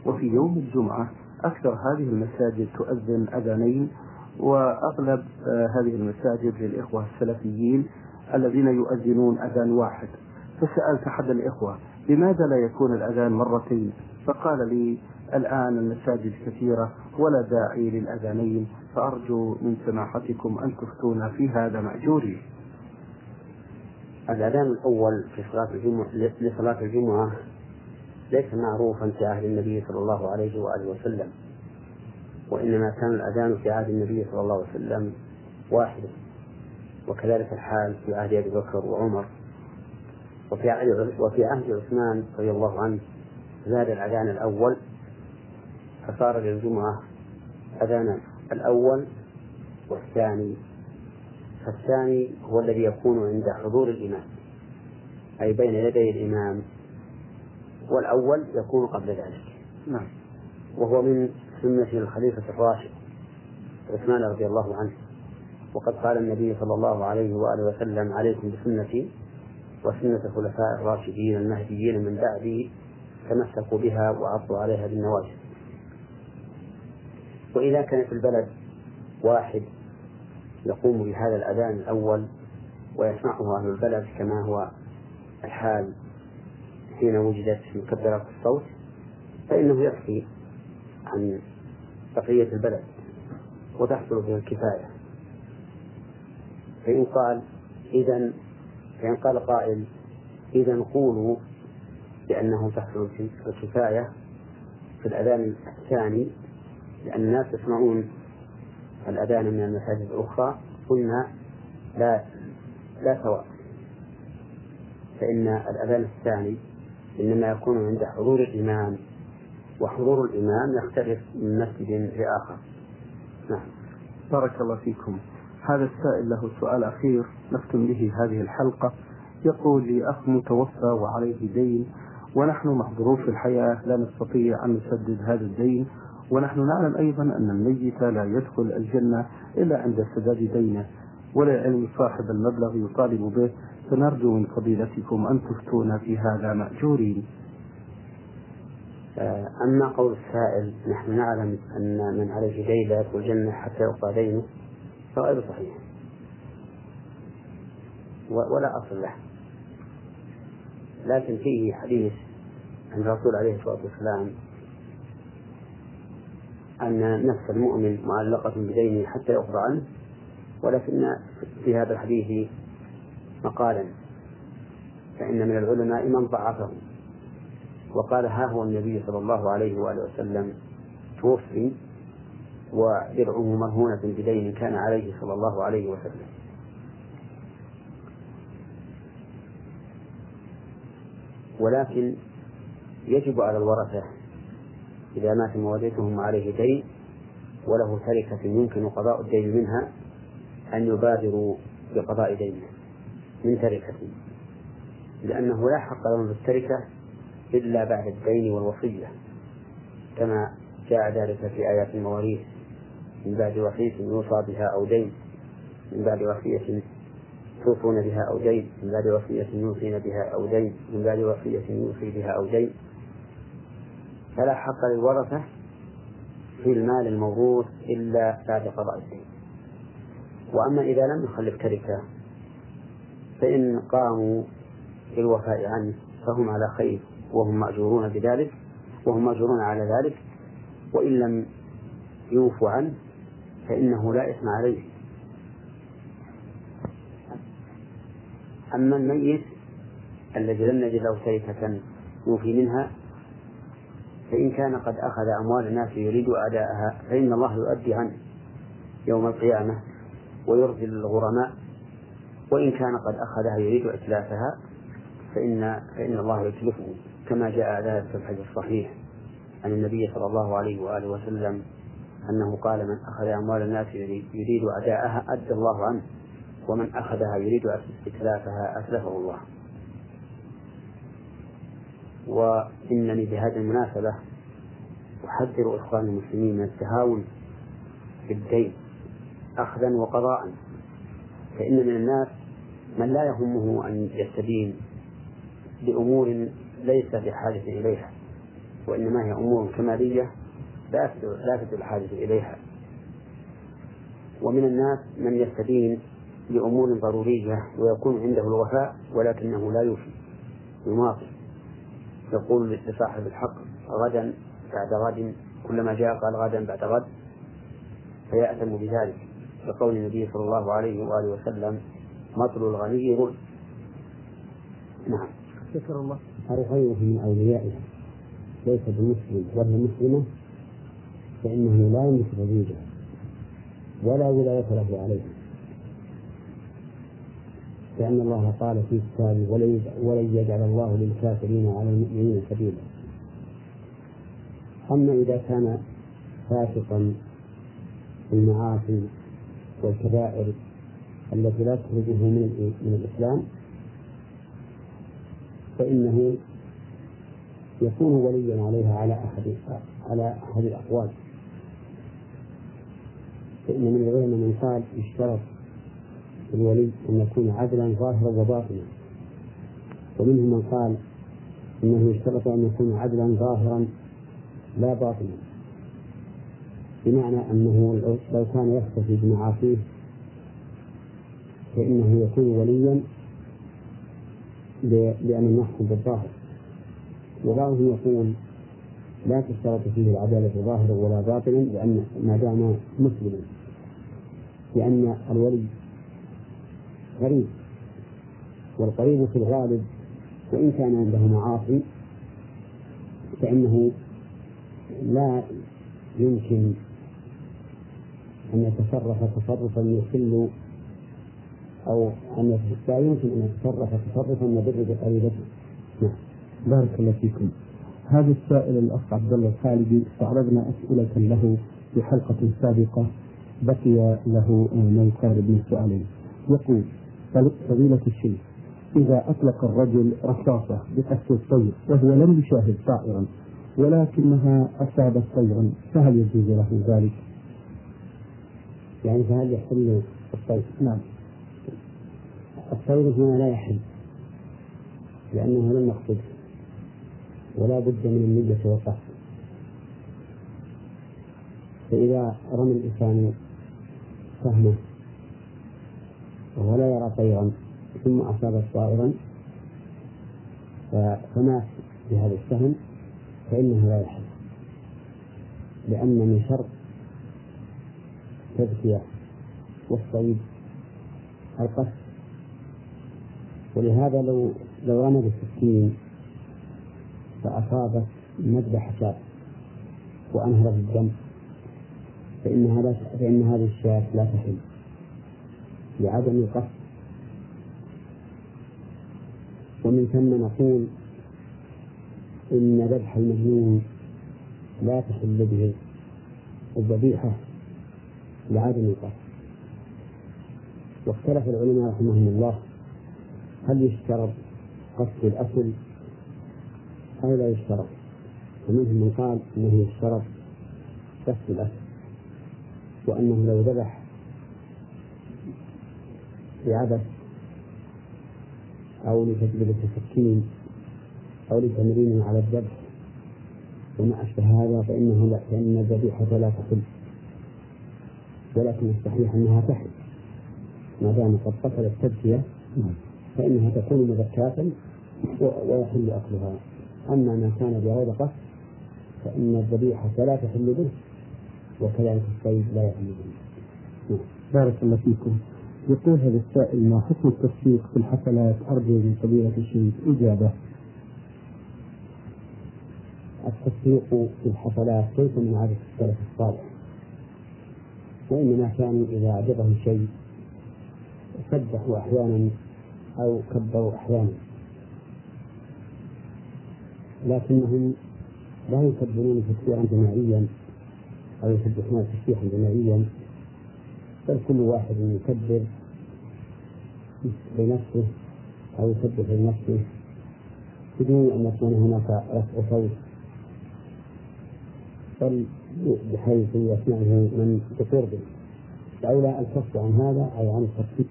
وفي يوم الجمعة أكثر هذه المساجد تؤذن أذانين وأغلب آه هذه المساجد للإخوة السلفيين الذين يؤذنون أذان واحد. فسألت أحد الإخوة لماذا لا يكون الأذان مرتين؟ فقال لي الآن المساجد كثيرة ولا داعي للأذانين فأرجو من سماحتكم أن تفتونا في هذا مأجوري. الأذان الأول في صلاة الجمعة لصلاة الجمعة ليس معروفا في عهد النبي صلى الله عليه وآله وسلم وإنما كان الأذان في عهد النبي صلى الله عليه وسلم واحدا وكذلك الحال في عهد أبي بكر وعمر. وفي عهد وفي عهد عثمان رضي الله عنه زاد الأذان الأول فصار للجمعة أذانان الأول والثاني. فالثاني هو الذي يكون عند حضور الإمام أي بين يدي الإمام والأول يكون قبل ذلك. نعم. وهو من سنة الخليفة الراشد عثمان رضي الله عنه. وقد قال النبي صلى الله عليه وآله وسلم عليكم بسنتي وسنة الخلفاء الراشدين المهديين من بعدي تمسكوا بها وعضوا عليها بالنواجذ. وإذا كان في البلد واحد يقوم بهذا الأذان الأول ويسمعه أهل البلد كما هو الحال حين وجدت مكبرات الصوت فإنه يكفي عن بقية البلد وتحصل به الكفاية. فإن قال إذا فإن قال قائل إذا قولوا بأنه تحصل الكفاية في الأذان الثاني لأن الناس يسمعون الأذان من المساجد الأخرى قلنا لا لا سواء فإن الأذان الثاني إنما يكون عند حضور الإمام وحضور الإمام يختلف من مسجد لآخر. نعم. بارك الله فيكم. هذا السائل له سؤال أخير نختم به هذه الحلقة. يقول لي أخ متوفى وعليه دين ونحن محظورون في الحياة لا نستطيع أن نسدد هذا الدين ونحن نعلم أيضا أن الميت لا يدخل الجنة إلا عند سداد دينه ولا علم صاحب المبلغ يطالب به. فنرجو من فضيلتكم أن تفتونا في هذا مأجورين. آه، أما قول السائل نحن نعلم أن من عليه دين لا يدخل الجنة حتى يقضى دينه فغير صحيح. ولا أصل له. لكن فيه حديث عن الرسول عليه الصلاة والسلام أن نفس المؤمن معلقة بدينه حتى يقضى عنه ولكن في هذا الحديث مقالا. فإن من العلماء من ضعفه. وقال ها هو النبي صلى الله عليه وآله وسلم توفي ودرعه مرهونة بدين كان عليه صلى الله عليه وسلم. ولكن يجب على الورثة إذا مات مواليتهم عليه دين وله تركة يمكن قضاء الدين منها أن يبادروا بقضاء دينه من تركته لأنه لا حق لهم بالتركة إلا بعد الدين والوصية كما جاء ذلك في آيات المواريث من بعد وصية يوصى بها أو دين من بعد وصية توصون بها أو دين من بعد وصية يوصين بها أو دين من بعد وصية يوصي بها أو دين. فلا حق للورثة في المال الموروث إلا بعد قضاء الدين. وأما إذا لم يخلف تركة فإن قاموا بالوفاء عنه فهم على خير وهم مأجورون بذلك وهم مأجورون على ذلك. وإن لم يوفوا عنه فإنه لا إثم عليه. أما الميت الذي لم نجد له تركة يوفي منها فإن كان قد أخذ أموال الناس يريد أداءها فإن الله يؤدي عنه يوم القيامة ويرسل الغرماء. وإن كان قد أخذها يريد إتلافها فإن فإن الله يتلفه كما جاء ذلك في الحديث الصحيح عن النبي صلى الله عليه وآله وسلم أنه قال من أخذ أموال الناس يريد أداءها أدى الله عنه ومن أخذها يريد إتلافها أتلفه الله. وإنني بهذه المناسبة أحذر إخواني المسلمين من التهاون بالدين أخذا وقضاء فإن من الناس من لا يهمه أن يستدين بأمور ليس بحاجة إليها وإنما هي أمور كمالية لا تدل الحاجة إليها. ومن الناس من يستدين بأمور ضرورية ويكون عنده الوفاء ولكنه لا يوفي يماطل. يقول لصاحب الحق غدا بعد غد كلما جاء قال غدا بعد غد فيأثم بذلك. لقول النبي صلى الله عليه وآله وسلم مطل الغني ظلم نعم. شكر الله. أو غيره من أوليائه. ليس بمسلم. وهي مسلمة فإنه لا يملك وجوده ولا ولاية له عليها. لأن الله قال في كتابه ولن يجعل الله للكافرين على المؤمنين سبيلا. أما إذا كان فاسقا في المعاصي والكبائر التي لا تخرجه من من الإسلام فإنه يكون وليا عليها على أحد على أحد الأقوال. فإن من العلماء من قال اشترط الولي أن يكون عدلا ظاهرا وباطنا. ومنهم من قال إنه يشترط أن يكون عدلا ظاهرا لا باطنا. بمعنى أنه لو كان يختفي بمعاصيه فإنه يكون وليا لأن يحكم بالظاهر. وبعضهم يقول لا تشترط فيه العدالة ظاهرا ولا باطنا لأن ما دام مسلما لأن الولي غريب. والقريب في الغالب وإن كان عنده معاصي فإنه لا يمكن أن يتصرف تصرفا يخل أو أن لا يمكن أن يتصرف تصرفا يضر بقريبته. نعم. بارك الله فيكم. هذا السائل الأخ عبد الله الخالدي استعرضنا أسئلة له في حلقة سابقة بقي له ما يقارب من سؤالين يقول فضيلة الشيخ إذا أطلق الرجل رصاصة بقصد الطير وهو لم يشاهد طائرا ولكنها أصابت طيرا فهل يجوز له ذلك؟ يعني فهل يحل الطير؟ نعم الطير هنا لا يحل لأنه لم يقصد ولا بد من النية والقصد فإذا رمى الإنسان سهمه وهو لا يرى طيرا ثم أصابت طائرا فمات بهذا السهم فإنه لا يحل. لأن من شرط التزكية والصيد القصد. ولهذا لو لو رمى بالسكين فأصابت مذبح شاة وأنهرت الدم فإن هذا فإن هذه الشاة لا تحل. لعدم القصد. ومن ثم نقول إن ذبح المجنون لا تحل به الذبيحة لعدم القصد. واختلف العلماء رحمهم الله هل يشترط قصد الأصل أو لا يشترط. ومنهم من قال أنه يشترط قصد الأصل وأنه لو ذبح بعبث أو لتجربة سكين أو لتمرين على الذبح وما أشبه هذا فإنه لا فإن الذبيحة لا تحل. ولكن الصحيح أنها تحل. ما دام قد قتل التزكية فإنها تكون مزكاة ويحل أكلها. أما ما كان بغير قصد فإن الذبيحة لا تحل به وكذلك الصيد لا يحل به. نعم. بارك الله فيكم. يقول هذا السائل ما حكم التصديق في الحفلات أرجو من فضيلة الشيخ؟ إجابة التصديق في الحفلات ليس من عادة السلف الصالح وإنما كانوا إذا أعجبهم شيء سبحوا أحيانا أو كبروا أحيانا. لكنهم لا يكبرون تكبيرا جماعيا أو يسبحون تسبيحا جماعيا. بل كل واحد يكبر بنفسه أو يسبح لنفسه بدون أن يكون هناك رفع صوت. بل بحيث يسمعه من بقربه الأولى الكف عن هذا أي عن التصفيق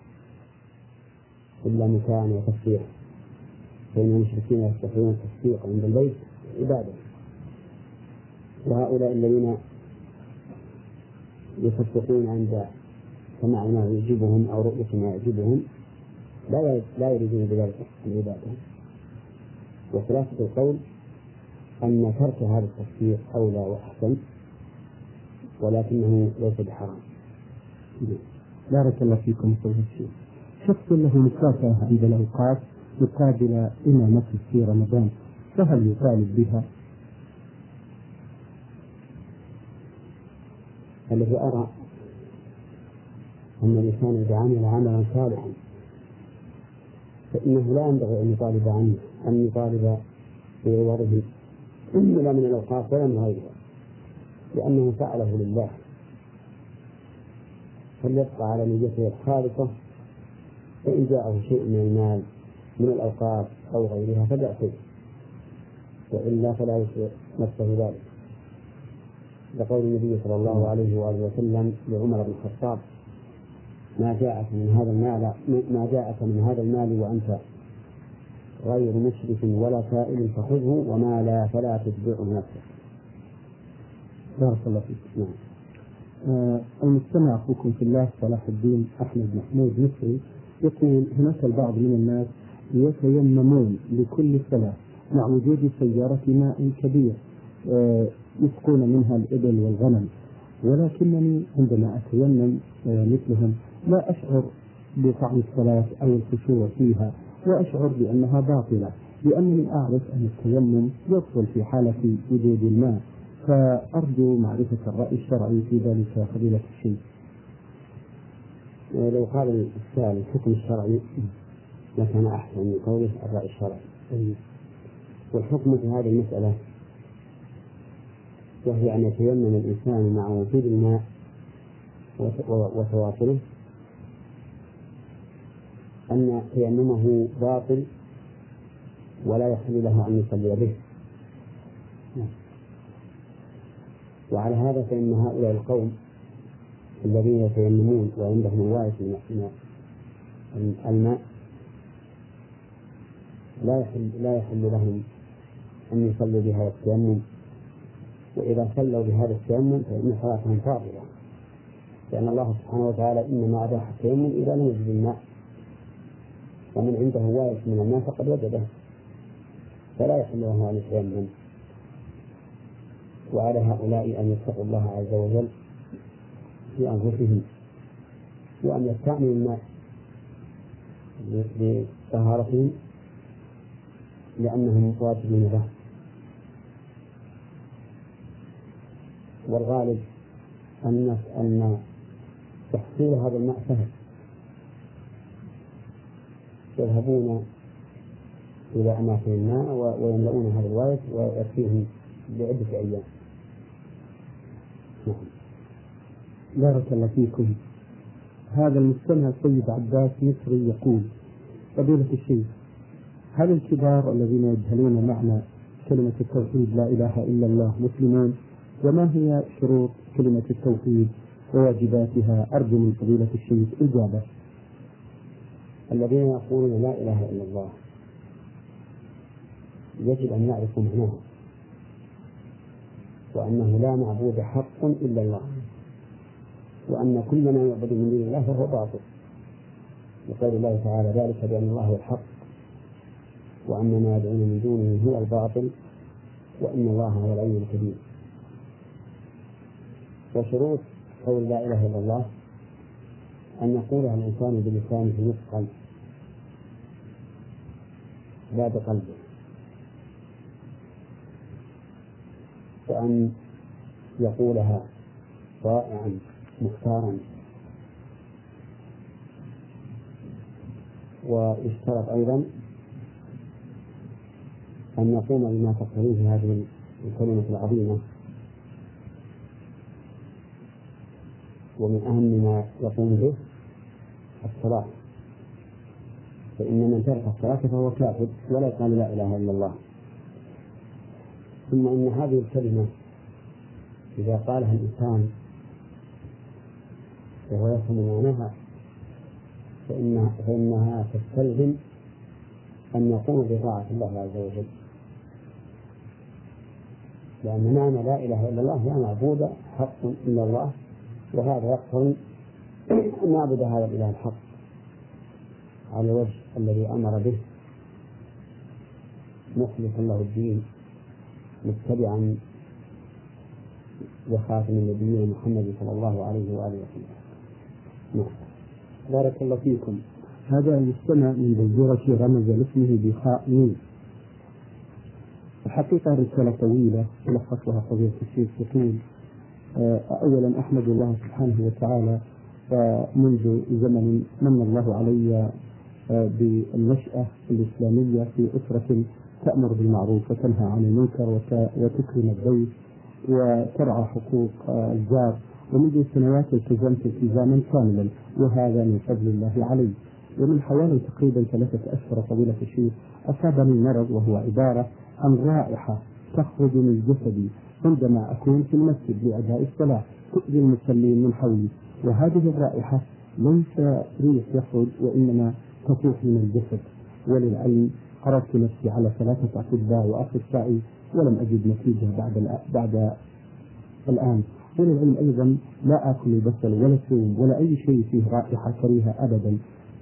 إلا مكان وتصفيق فإن المشركين يستحيون التصفيق عند البيت عبادة. وهؤلاء الذين يصفقون عند سماع ما يعجبهم أو رؤية ما يعجبهم لا لا يريدون بذلك العبادة وخلاصة القول أن ترك هذا التفسير أولى وأحسن ولكنه ليس بحرام. بارك الله فيكم فضيلة الشيخ. شخص له مكافأة عند الأوقات مقابل إمامته في رمضان فهل يطالب بها؟ الذي أرى أن الإنسان إذا عمل عملا صالحا فإنه لا ينبغي أن يطالب عنه أن يطالب بعوضه لا من الأوقاف ولا من غيرها لأنه فعله لله. فليبقى على نيته الخالصة فإن جاءه شيء من المال من الأوقاف أو غيرها فبأسه وإلا فلا يشرك نفسه ذلك. لقول النبي صلى الله عليه وآله وسلم لعمر بن الخطاب ما جاءك من هذا المال ما جاءك من هذا المال وأنت غير مشرك ولا سائل فخذه وما لا فلا تتبعه نفسك. بارك الله فيك. نعم. آه المستمع أخوكم في الله صلاح الدين أحمد محمود مصري يقول هناك البعض من الناس يتيممون لكل صلاة مع وجود سيارة ماء كبير آه يسقون منها الإبل والغنم ولكنني عندما أتيمم آه مثلهم لا أشعر بطعم الصلاه أو الخشوع فيها واشعر بأنها باطلة لأنني أعرف أن التيمم يبطل في حالة وجود الماء فأرجو معرفة الرأي الشرعي في ذلك فضيلة الشيخ. لو قال السائل الحكم الشرعي لكان أحسن من قوله الرأي الشرعي. والحكم في هذه المسألة وهي أن يتيمم الإنسان مع وجود الماء وتواصله أن تيممه باطل ولا يحل له أن يصلي به. وعلى هذا فإن هؤلاء القوم الذين يتيممون وعندهم الوارث من الماء لا يحل لا يحل لهم أن يصلوا بهذا التيمم. وإذا صلوا بهذا التيمم فإن صلاتهم باطلة لأن الله سبحانه وتعالى إنما أباح التيمم إذا لم يجد الماء. ومن عنده وارث من الماء فقد وجده. فلا يحل له أن يتيمم وعلى هؤلاء أن يتقوا الله عز وجل في أنفسهم. وأن يستعملوا الماء لطهارتهم لأنهم واجبون له والغالب أن أن تحصيل هذا الماء سهل. يذهبون إلى أماكن الماء ويملؤون هذا الوارد ويكفيهم لعدة أيام. نعم. بارك الله فيكم. هذا المستمع السيد عباس مصري يقول فضيلة الشيخ هل الكبار الذين يجهلون معنى كلمة التوحيد لا إله إلا الله مسلمون وما هي شروط كلمة التوحيد وواجباتها؟ أرجو من فضيلة الشيخ إجابة. الذين يقولون لا إله إلا الله. يجب أن يعرفوا معناها وأنه لا معبود حق إلا الله. وأن كل ما يعبد من دون الله فهو باطل. لقول الله تعالى ذلك بأن الله هو الحق. وأن ما يدعون من دونه هو الباطل. وأن الله هو العلي الكبير. وشروط قول لا إله إلا الله أن يقولها الإنسان بلسانه نطقا لا بقلبه وأن يقولها رائعا مختارا. ويشترط أيضا أن يقوم بما تقتضيه هذه الكلمة العظيمة. ومن أهم ما يقوم به الصلاة. فإن من ترك الصلاة فهو كافر ولا يقال لا إله إلا الله. ثم إن هذه الكلمة إذا قالها الإنسان وهو يفهم معناها فإنها, فإنها تستلزم أن يقوم بطاعة الله عز وجل. لأن معنى لا إله إلا الله لا معبود حق إلا الله وهذا يقتضي أن نعبد هذا الإله الحق على الوجه الذي أمر به. مخلصا له الدين متبعا لخاتم النبيين محمد صلى الله عليه وآله وسلم. نعم. بارك الله فيكم. هذا المستمع من جزيرة رمز لاسمه بخاء ميم الحقيقة رسالة طويلة يلخصها فضيلة الشيخ يقول أولا أحمد الله سبحانه وتعالى منذ زمن من الله علي آه، بالنشأة الإسلامية في أسرة تأمر بالمعروف وتنهى عن المنكر وتكرم الضيف وترعى حقوق الجار ومنذ سنوات التزمت التزاما كاملا وهذا من فضل الله علي. ومن حوالي تقريبا ثلاثة أشهر فضيلة الشيخ أصابني مرض وهو عبارة عن رائحة تخرج من جسدي عندما أكون في المسجد لأداء الصلاة تؤذي المصلين من حولي. وهذه الرائحة ليس ريح يخرج وإنما تطوح من الجسد. وللعلم عرضت نفسي على ثلاثة أطباء وأخصائي ولم أجد نتيجة بعد بعد الآن. وللعلم أيضا لا آكل البصل ولا الثوم ولا أي شيء فيه رائحة كريهة أبدا.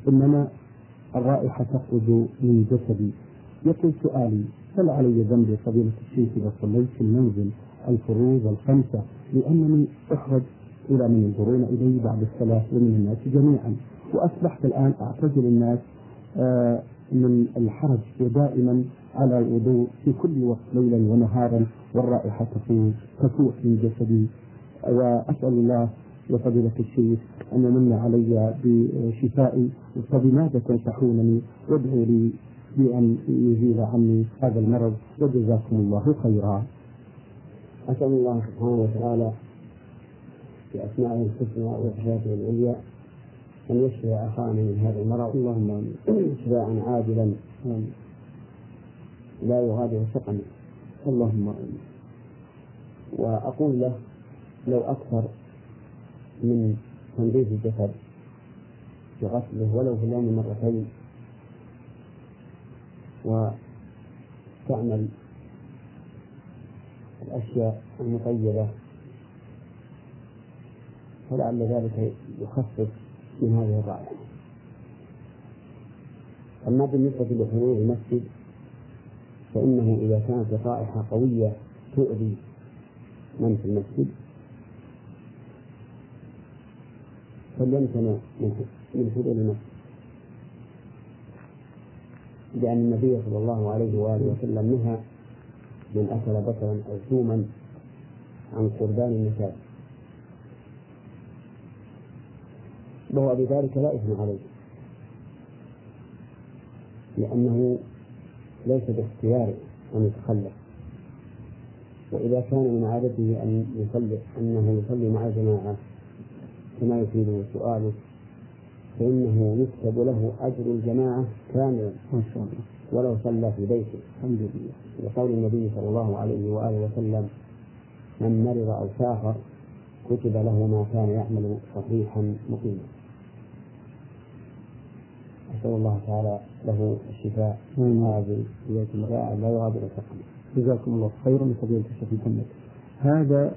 إنما الرائحة تخرج من جسدي. يقول سؤالي هل علي ذنب فضيلة الشيخ إذا صليت في المنزل؟ الفروض الخمسة لأنني أخرج إلى من ينظرون إلي بعد الصلاة ومن الناس جميعا. وأصبحت الآن أعتزل الناس آه، من الحرج ودائما على الوضوء في كل وقت ليلا ونهارا والرائحة تفوح من جسدي. وأسأل الله يا فضيلة الشيخ أن يمن علي بشفائي فبماذا تنصحونني؟ وادعوا لي بأن يزيل عني هذا المرض وجزاكم الله خيرا. أسأل الله سبحانه وتعالى بأسمائه الحسنى وصفاته العليا أن يشفي أخانا من هذا المرض. اللهم شفاء عاجلا لا يغادر سقما. اللهم آمين. وأقول له لو أكثر من تنظيف الجسد بغسله ولو في اليوم مرتين وتعمل الأشياء المطيبة. فلعل ذلك يخفف من هذه الرائحة. أما بالنسبة لحضور المسجد فإنه إذا كانت الرائحة قوية تؤذي من في المسجد. فليمتنع من حضور المسجد. لأن النبي صلى الله عليه وآله وسلم نهى من أكل بصرا أو ثوما عن قربان المساجد وهو بذلك لا إثم عليه. لأنه ليس باختياره أن يتخلف. وإذا كان من عادته أن يصلي أنه يصلي مع الجماعة كما يفيده سؤاله فإنه يكتب له أجر الجماعة كاملا. ما شاء الله. ولو صلى في بيته. الحمد لله. لقول النبي صلى الله عليه وآله وسلم من مرض أو سافر كتب له ما كان يعمل صحيحا مقيما. أسأل الله تعالى له الشفاء هذه لا يغادر سقما جزاكم الله خيرا. فضيلة الشيخ محمد. هذا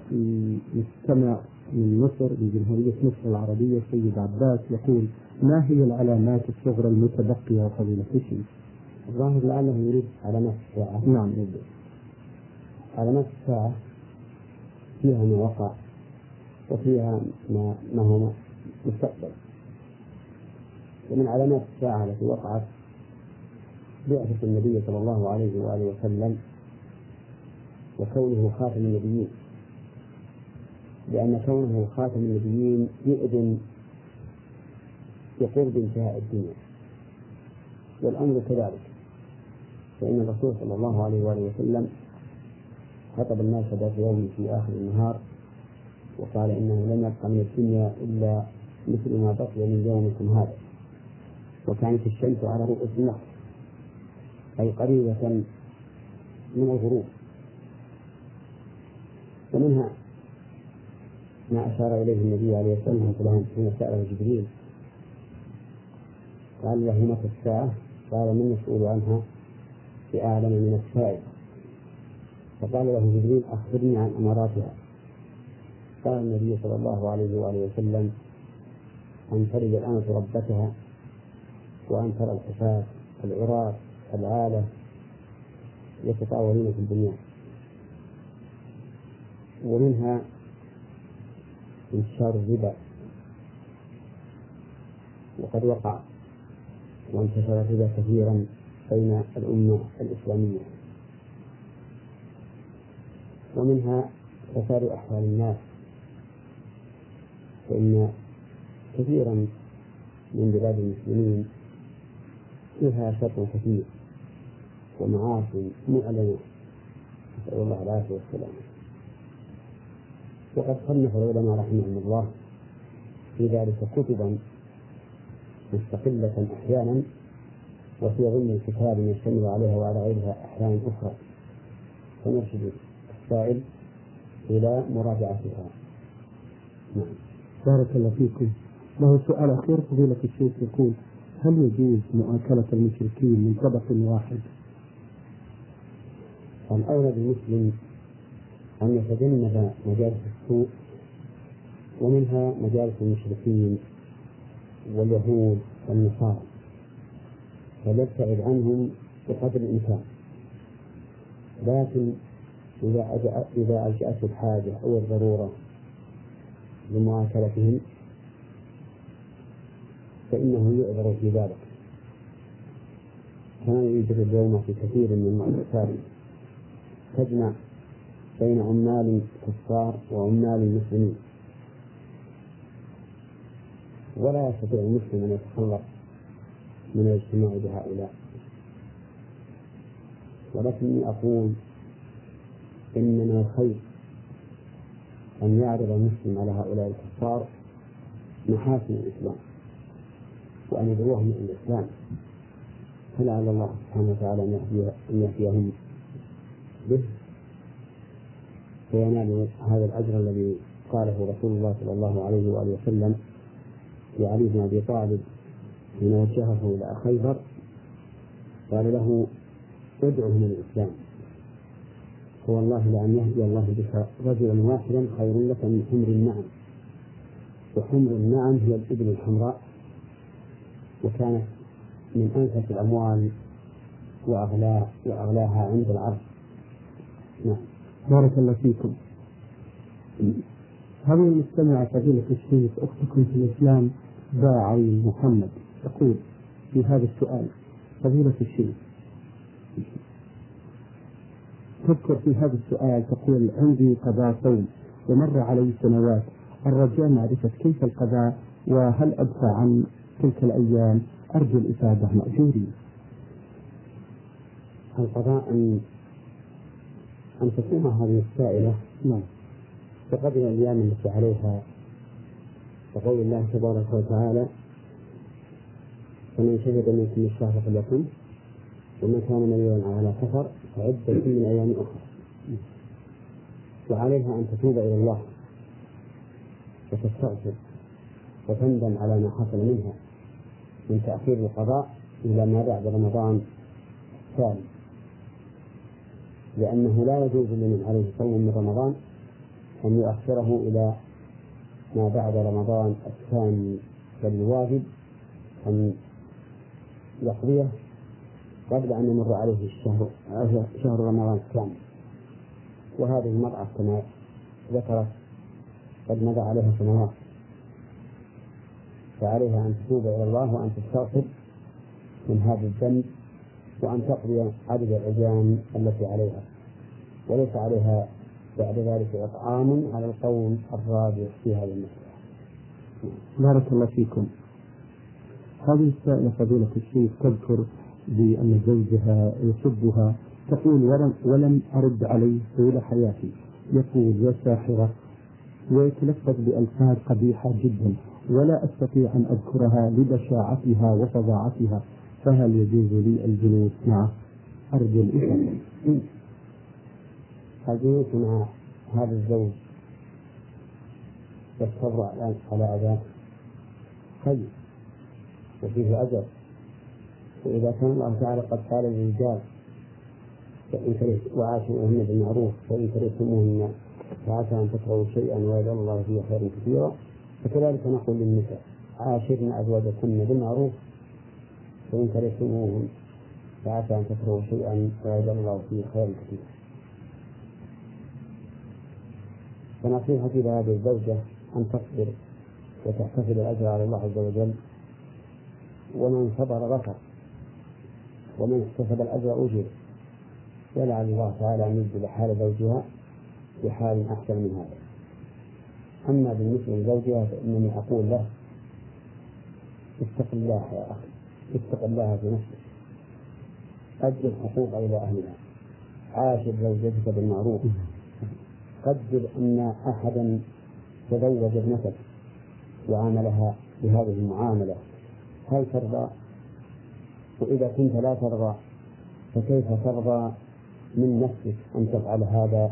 مستمع من مصر من جمهورية مصر العربية السيد عباس يقول ما هي العلامات الصغرى المتبقية فضيلة الشيخ؟ الظاهر لعله يريد علامات الساعة. نعم. يريد علامات الساعة فيها ما وقع وفيها ما ما هو مستقبل. ومن علامات الساعة التي وقعت بعثة النبي صلى الله عليه وآله وسلم وكونه خاتم النبيين. لأن كونه خاتم النبيين يؤذن بقرب انتهاء الدنيا. والأمر كذلك. فإن الرسول صلى الله عليه وآله وسلم خطب الناس ذات يوم في آخر النهار وقال إنه لم يبق من الدنيا إلا مثل ما بقي من يومكم هذا. وكانت الشمس على رؤوس النخل أي قريبة من الغروب. ومنها ما أشار إليه النبي عليه الصلاة والسلام حين سأله جبريل قال له متى الساعة؟ قال من المسؤول عنها؟ بأعلم من السائل. فقال له جبريل أخبرني عن أماراتها قال النبي صلى الله عليه وآله وسلم أن تلد الأمة ربتها وأن ترى الحفاة العراة العالة يتطاولون في البنيان ومنها انتشار الربا. وقد وقع وانتشر الربا كثيرا. بين الأمة الإسلامية. ومنها فساد أحوال الناس فإن كثيرا من بلاد المسلمين فيها شر كثير ومعاصي معلنة نسأل الله العافية والسلامة. وقد صنف العلماء رحمهم الله في ذلك كتبا مستقلة أحيانا وفي ضمن الكتاب يشتمل عليها وعلى غيرها أحيانا أخرى. فنرشد السائل إلى مراجعتها. نعم. بارك الله فيكم. له سؤال أخير فضيلة الشيخ يقول هل يجوز مؤاكلة المشركين من طبق واحد؟ الأولى بالمسلم أن يتجنب مجالس السوء ومنها مجالس المشركين واليهود والنصارى. فليبتعد عنهم بقدر الإمكان. لكن إذا إذا ألجأته الحاجة أو الضرورة لمؤاكلتهم فإنه يعذر في ذلك. كما يوجد اليوم في كثير من المؤسسات تجمع بين عمال كفار وعمال مسلمين. ولا يستطيع المسلم أن يتخلص من الاجتماع بهؤلاء. ولكني أقول إن من الخير أن يعرض المسلم على هؤلاء الكفار محاسن الإسلام وأن يدعوهم إلى الإسلام. فلعل الله سبحانه وتعالى أن يهدي أن يهديهم به. فينال هذا الأجر الذي قاله رسول الله صلى الله عليه وآله وسلم لعلي بن أبي طالب حين وجهه إلى خيبر قال له ادعه من الإسلام. فوالله لأن يهدي الله بك رجلا واحدا خير لك من حمر النعم. وحمر النعم هي الإبل الحمراء. وكانت من أنفس الأموال وأغلى وأغلاها عند العرش. نعم. بارك الله فيكم. هذه المستمعة فضيلة الشيخ أختكم في الإسلام باعي محمد. تقول في هذا السؤال فضيلة الشيخ. تذكر في هذا السؤال تقول عندي قضاء صوم ومر علي سنوات الرجاء معرفة كيف القضاء وهل أدفع عن تلك الأيام؟ أرجو الإفادة مأجوري القضاء أن أن تصوم هذه السائلة نعم. بقدر الأيام التي عليها وقول الله تبارك وتعالى فمن شهد منكم الشهر فليكن ومن كان مريضا على سفر فعدة من أيام أخرى. وعليها أن تتوب إلى الله وتستغفر وتندم على ما حصل منها من تأخير القضاء إلى ما بعد رمضان الثاني. لأنه لا يجوز لمن عليه صوم من رمضان أن يؤخره إلى ما بعد رمضان الثاني. بل الواجب أن يقضيه قبل أن يمر عليه الشهر شهر رمضان الكامل وهذه المرأة كما ذكرت قد مضى عليها سنوات. فعليها أن تتوب إلى الله وأن تستغفر من هذا الذنب وأن تقضي عدد الأيام التي عليها. وليس عليها بعد ذلك إطعام على القول الراجح في هذه المسألة. بارك الله فيكم. هذه السائلة فضيلة الشيخ تذكر بأن زوجها يسبها تقول ولم, ولم أرد عليه طول حياتي. يقول يا ساحرة ويتلفظ بألفاظ قبيحة جدا ولا أستطيع أن أذكرها لبشاعتها وفظاعتها فهل يجوز لي الجلوس معه؟ أرجو الإفادة الجلوس مع هذا الزوج. والصبر على أذاه خير وفيه أجر. وإذا كان الله تعالى قد قال للرجال فإن كرهت بالمعروف فإن كرهتموهن فعسى أن تكرهوا شيئا ويجعل الله فيه خيرا كثيرا. فكذلك نقول للنساء عاشرن أزواجكن بالمعروف فإن كرهتموهن فعسى أن تكرهوا شيئا ويجعل الله فيه خيرا كثيرا. فنصيحتي لهذه الزوجة أن تصبر وتحتفل الأجر على الله عز وجل. ومن صبر غفر ومن احتسب الأجر أجر ولعل الله تعالى أن يبدل حال زوجها بحال أحسن من هذا. أما بالنسبة لزوجها فإنني أقول له اتق الله يا أخي اتق الله في نفسك. أدي الحقوق إلى أهلها. عاشر زوجتك بالمعروف. قدر أن أحدا تزوج ابنتك وعاملها بهذه المعاملة. هل ترضى؟ وإذا كنت لا ترضى فكيف ترضى من نفسك أن تفعل هذا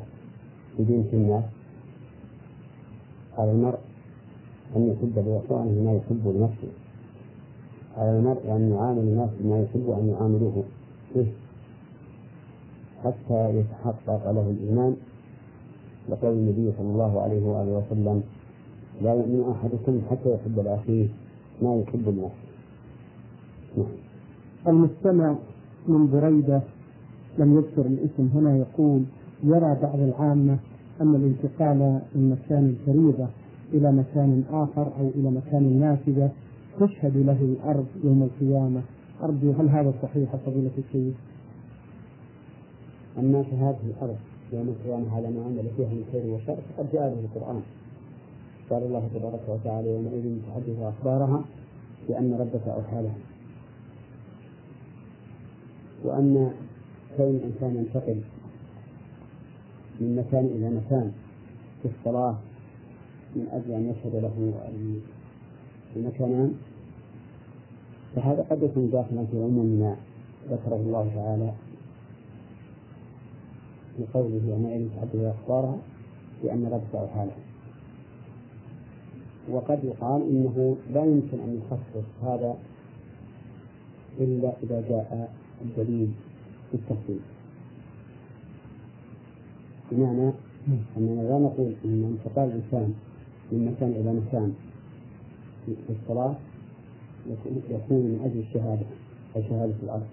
ببنت الناس؟ على المرء أن يحب لإخوانه ما يحب لنفسه على المرء أن يعامل الناس بما يحب أن يعاملوه به حتى يتحقق له الإيمان لقول النبي صلى الله عليه وآله وسلم لا يؤمن أحدكم حتى يحب لأخيه ما يحب لنفسه. المستمع من بريدة لم يذكر الاسم. هنا يقول يرى بعض العامة أن الانتقال من مكان الفريضة إلى مكان آخر أو إلى مكان نافذة تشهد له الأرض يوم القيامة. أرجو هل هذا صحيح فضيلة الشيخ؟ أما شهادة الأرض يوم القيامة على ما عمل فيها من خير وشر فقد جاء به القرآن. قال الله تبارك وتعالى يومئذ تحدث أخبارها بأن ربك أوحى لها. وأن كون الإنسان ينتقل من مكان إلى مكان في الصلاة من أجل أن يشهد له المكانان فهذا قد يكون داخلا في عموم ما ذكره الله تعالى في قوله يومئذ تحدث أخبارها بأن ربك أوحى له. وقد يقال إنه لا يمكن أن يخصص هذا إلا إذا جاء الدليل بالتفصيل بمعنى أننا لا نقول أن انتقال الإنسان من مكان إلى مكان في الصلاة يكون من أجل الشهادة أو شهادة الأرض.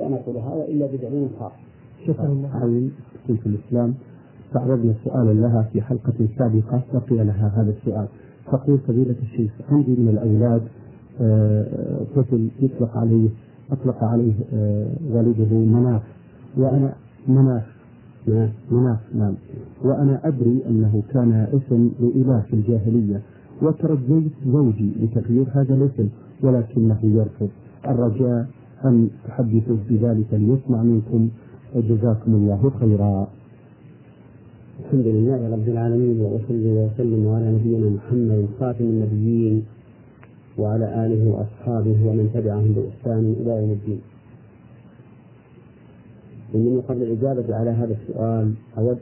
لا نقول هذا إلا بدليل خاص شكرا الله في الإسلام تعرضنا سؤالا لها في حلقة سابقة بقي لها هذا السؤال. تقول فضيلة الشيخ عندي من الأولاد آه، طفل يطلق عليه أطلق عليه آه، والده مناف. وأنا مناف مناف نعم. وأنا أدري أنه كان اسم لإله في الجاهلية. وترجيت زوجي لتغيير هذا الاسم ولكنه يرفض. الرجاء أن تحدثوا بذلك ليسمع منكم. جزاكم الله خيرا. الحمد لله رب العالمين وأصلي وأسلم على نبينا محمد خاتم النبيين. وعلى آله وأصحابه ومن تبعهم بإحسان إلى يوم الدين. إنني قبل الإجابة على هذا السؤال أود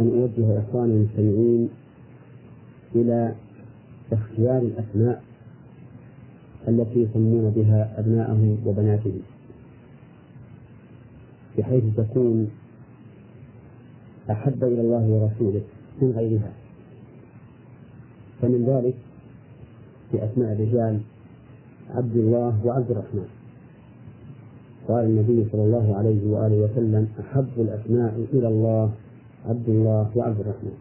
أن أوجه إخواني المستمعين إلى اختيار الأسماء التي يسمون بها أبناءهم وبناتهم بحيث تكون أحب إلى الله ورسوله من غيرها. فمن ذلك في أسماء الرجال عبد الله وعبد الرحمن. قال النبي صلى الله عليه وآله وسلم أحب الأسماء إلى الله عبد الله وعبد الرحمن.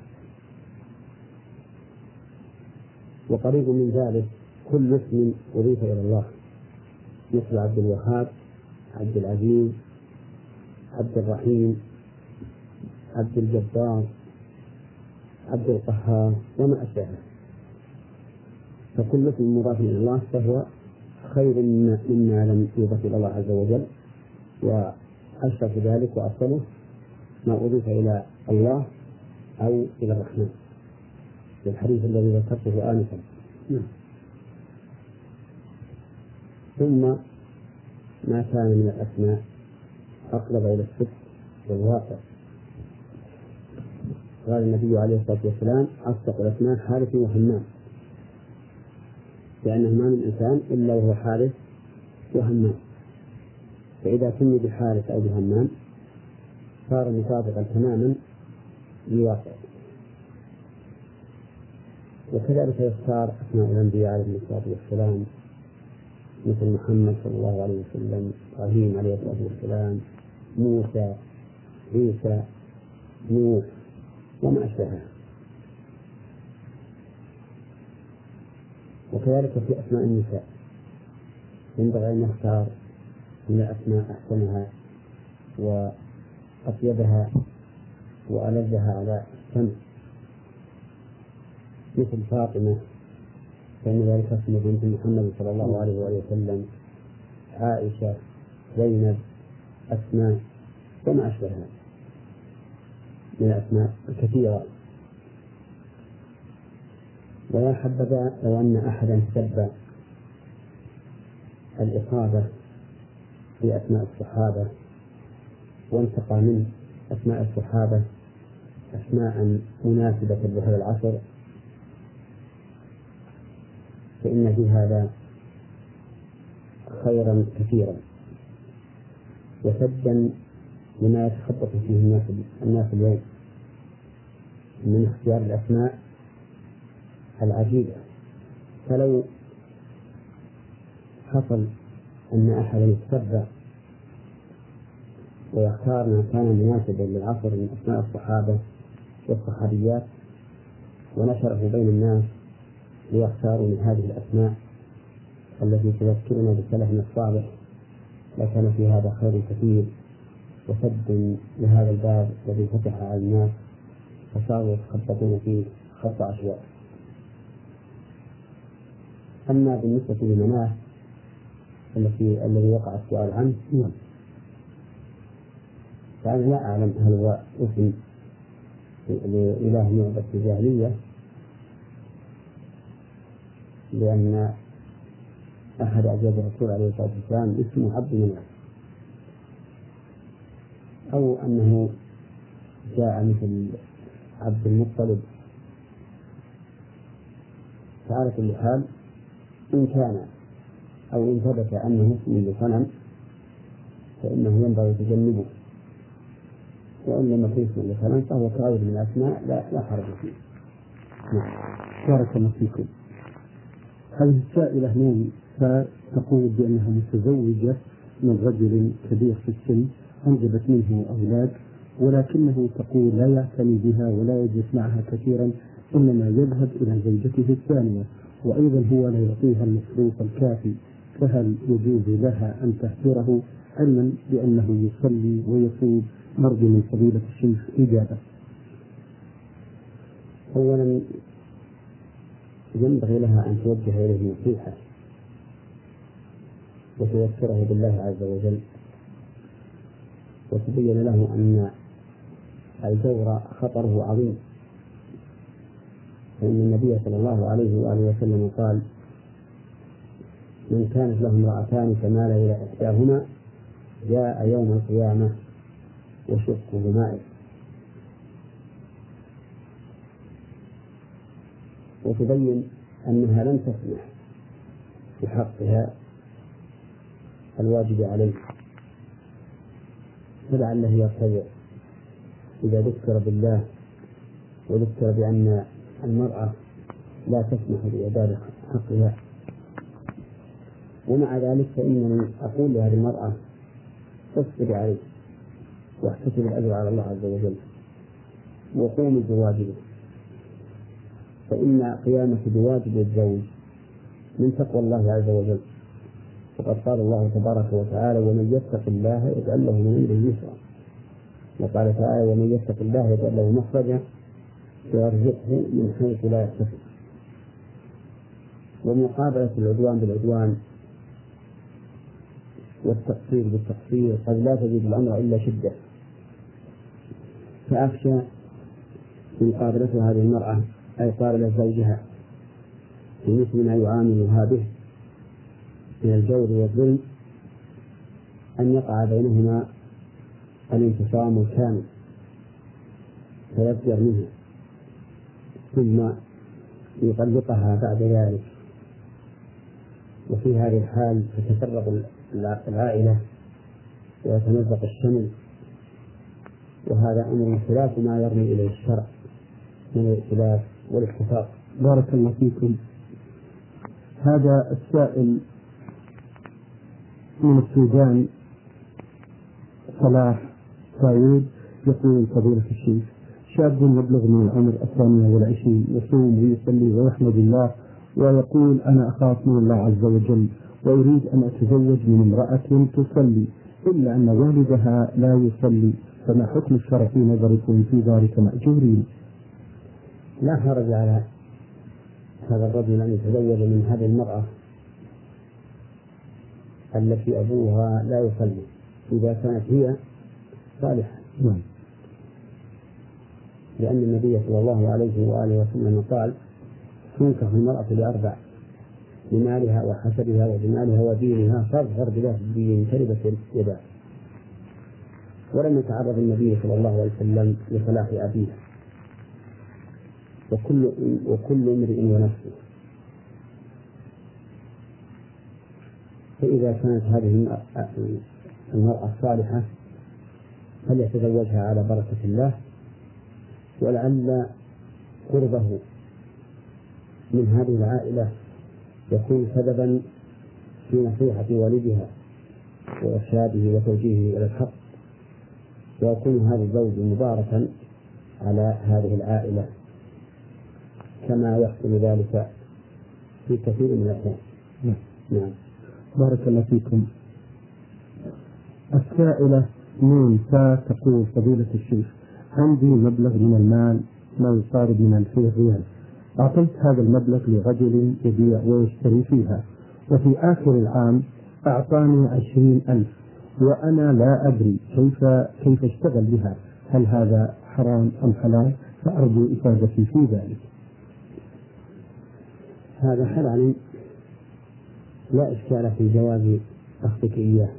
وقريب من ذلك كل اسم أضيف إلى الله مثل عبد الوهاب عبد العزيز عبد الرحيم عبد الجبار عبد القهار وما أشبهه. فكل اسم مضاف إلى الله فهو خير مما, لم يضف إلى الله عز وجل. وأشرف ذلك وأفضله ما أضيف إلى الله أو إلى الرحمن. في الحديث الذي ذكرته آنفا. نعم. ثم ما كان من الأسماء أقرب إلى الصدق والواقع. قال النبي عليه الصلاة والسلام أصدق الأسماء حارث وهمام. لأنه ما من إنسان إلا وهو حارث وهمام. فإذا سمي بحارث أو بهمام صار مطابقا تماما لواقع وكذلك يختار أسماء الأنبياء عليهم الصلاة والسلام مثل محمد صلى الله عليه وسلم إبراهيم عليه الصلاة والسلام موسى عيسى نوح وما أشبهه. وكذلك في أسماء النساء. ينبغي أن نختار من الأسماء أحسنها وأطيبها وألذها على السمع. مثل فاطمة فإن ذلك اسم بنت محمد صلى الله عليه وآله وسلم. عائشة زينب أسماء وما أشبهها. من الأسماء الكثيرة. ويا حبذا لو أن أحدا سب الإصابة في أسماء الصحابة وانتقى من أسماء الصحابة أسماء مناسبة لهذا العصر. فإن في هذا خيرا كثيرا وسدا لما يتخبط فيه الناس الناس اليوم من اختيار الأسماء العجيبة فلو حصل أن أحدا يتبع ويختار ما كان مناسبا للعصر من أسماء الصحابة والصحابيات ونشره بين الناس ليختاروا من هذه الأسماء التي تذكرنا بسلفنا الصالح لكان في هذا خير كثير وسد لهذا الباب الذي فتح على الناس فصاروا يتخبطون فيه خط عشواء أما بالنسبة لمناه التي الذي وقع السؤال عنه نعم. فأنا لا أعلم هل هو اسم لإله يعبد في الجاهلية لأن أحد أزواج الرسول عليه الصلاة والسلام اسمه عبد مناف أو أنه جاء مثل عبد المطلب. فعلى كل حال إن كان أو إن ثبت أنه اسم لصنم فإنه ينبغي تجنبه وإن لم يكن اسما لصنم فهو كائن من الأسماء لا لا حرج فيه. نعم. بارك الله فيكم. هذه السائلة نوم فتقول بأنها متزوجة من رجل كبير في السن أنجبت منه أولاد ولكنه تقول لا يعتني بها ولا يجلس معها كثيرا إنما يذهب إلى زوجته الثانية وأيضا هو لا يعطيها المصروف الكافي فهل يجوز لها أن تهجره علما بأنه يصلي ويصوم. نرجو من فضيلة الشيخ إجابة. أولا ينبغي لها أن توجه إليه نصيحة وتذكره بالله عز وجل وتبين له أن الجور خطره عظيم. فإن النبي صلى الله عليه وآله وسلم قال من كانت له امرأتان فمال إلى إحداهما جاء يوم القيامة وشقه مائل وتبين أنها لم تسمح بحقها الواجب عليه. فلعله يرتجع. إذا ذكر بالله وذكر بأن المرأة لا تسمح بإعداد حقها. ومع ذلك فإنني أقول لهذه المرأة اصبري عليه واحتسب الأجر على الله عز وجل وقومي بواجبه فإن قيامك بواجب الزوج من تقوى الله عز وجل. وقد قال الله تبارك وتعالى ومن يتق الله يجعل له من امره يسرا وقال تعالى ومن يتق الله يجعل له مخرجا ويرزقه من حيث لا يحتسب ومقابلة العدوان بالعدوان والتقصير بالتقصير قد لا تجد الأمر إلا شدة. فأخشى مقابلة هذه المرأة أي قابلة زوجها بمثل ما يعاملها به من الجور والظلم أن يقع بينهما الانفصام الكامل فيصدر منها. ثم يطلقها بعد ذلك. وفي هذه الحال تتفرق العائلة ويتمزق الشمل. وهذا أمر خلاف ما يرمي إليه الشرع من الائتلاف والاتفاق. بارك الله فيكم. هذا السائل من السودان صلاح سعيد يقول فضيلة الشيخ شاب يبلغ من العمر الثانية والعشرين يصوم ويصلي ويحمد الله ويقول أنا أخاف من الله عز وجل وأريد أن أتزوج من امرأة تصلي إلا أن والدها لا يصلي فما حكم الشرع في نظركم في ذلك مأجورين؟ لا حرج على هذا الرجل أن يتزوج من هذه المرأة التي أبوها لا يصلي إذا كانت هي صالحة. نعم. لأن النبي صلى الله عليه وآله وسلم قال تنكح المرأة لأربع بمالها وحسبها وجمالها ودينها فاظهر بذات الدين تربت يداه ولم يتعرض النبي صلى الله عليه وسلم لصلاح أبيها وكل وكل امرئ ونفسه. فإذا كانت هذه المرأة الصالحة فليتزوجها على بركة الله ولعل قربه من هذه العائلة يكون سببا في نصيحة والدها وإرشاده وتوجيهه إلى الحق. ويكون هذا الزوج مباركا على هذه العائلة كما يحصل ذلك في كثير من الأحيان. نعم. نعم بارك الله فيكم. السائلة نون تقول فضيلة الشيخ. عندي مبلغ من المال ما يقارب من 2000 ريال أعطيت هذا المبلغ لرجل يبيع ويشتري فيها وفي آخر العام أعطاني عشرين ألف وأنا لا أدري كيف كيف اشتغل بها. هل هذا حرام أم حلال؟ فأرجو إفادتي في ذلك. هذا حلال لا إشكال في جواز أخذك إياه.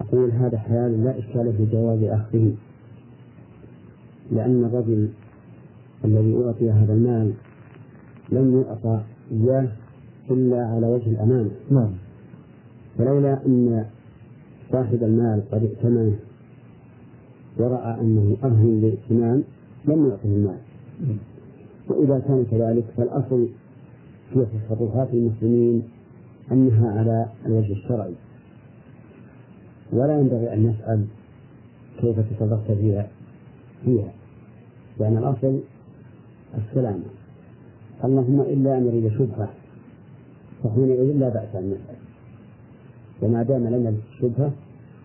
أقول هذا حلال لا إشكال في جواز أخذه. لأن الرجل الذي أعطي هذا المال لم يعطى إياه إلا على وجه الأمانة نعم. فلولا أن صاحب المال قد ائتمنه ورأى أنه أهل للائتمان لم يعطه المال. وإذا كان كذلك فالأصل في تصرفات المسلمين أنها على الوجه الشرعي. ولا ينبغي أن نسأل كيف تصرفت فيها. فيها. لأن الأصل السلامة اللهم إلا أن يريد شبهة. فحينئذ لا بأس أن نسأل وما دام لنا الشبهة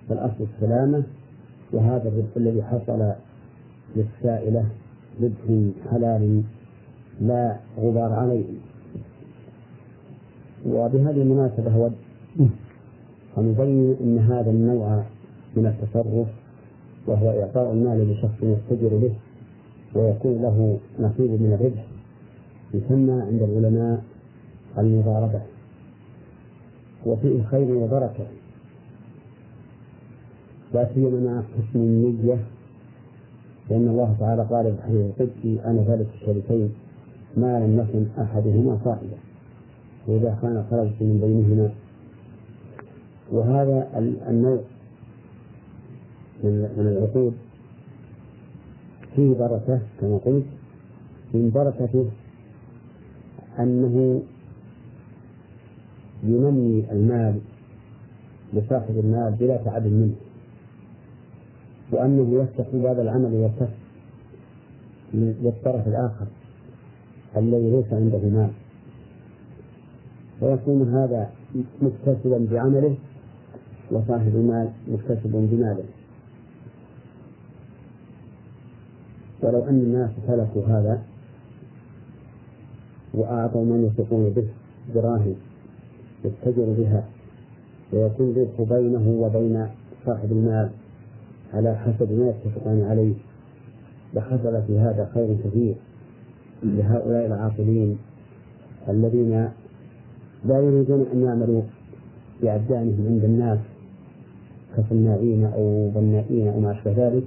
فالأصل السلامة. وهذا الرزق الذي حصل للسائلة رزق حلال لا غبار عليه. وبهذه المناسبة أود أن نبين أن هذا النوع من التصرف وهو إعطاء المال لشخص يتجر به ويكون له نصيب من الربح يسمى عند العلماء المضاربة. وفيه خير وبركة لا سيما مع حسن النية لأن الله تعالى قال في الحديث القدسي أنا ثالث الشريكين ما لم يكن أحدهما صاحبا وإذا كان خرجت من بينهما. وهذا النوع من العقود فيه بركة كما قلت من بركته أنه ينمي المال لصاحب المال بلا تعب منه وأنه يفتح باب العمل والكسب للطرف الآخر الذي ليس عنده مال. ويكون هذا مكتسبا بعمله وصاحب المال مكتسب بماله. ولو أن الناس سلكوا هذا وأعطوا من يثقون به دراهم يتجر بها ويكون الربح بينه وبين صاحب المال على حسب ما يتفقان عليه لحصل في هذا خير كثير لهؤلاء العاقلين الذين لا يريدون أن يعملوا بأبدانهم عند الناس كصناعين أو بنائين أو ما أشبه ذلك.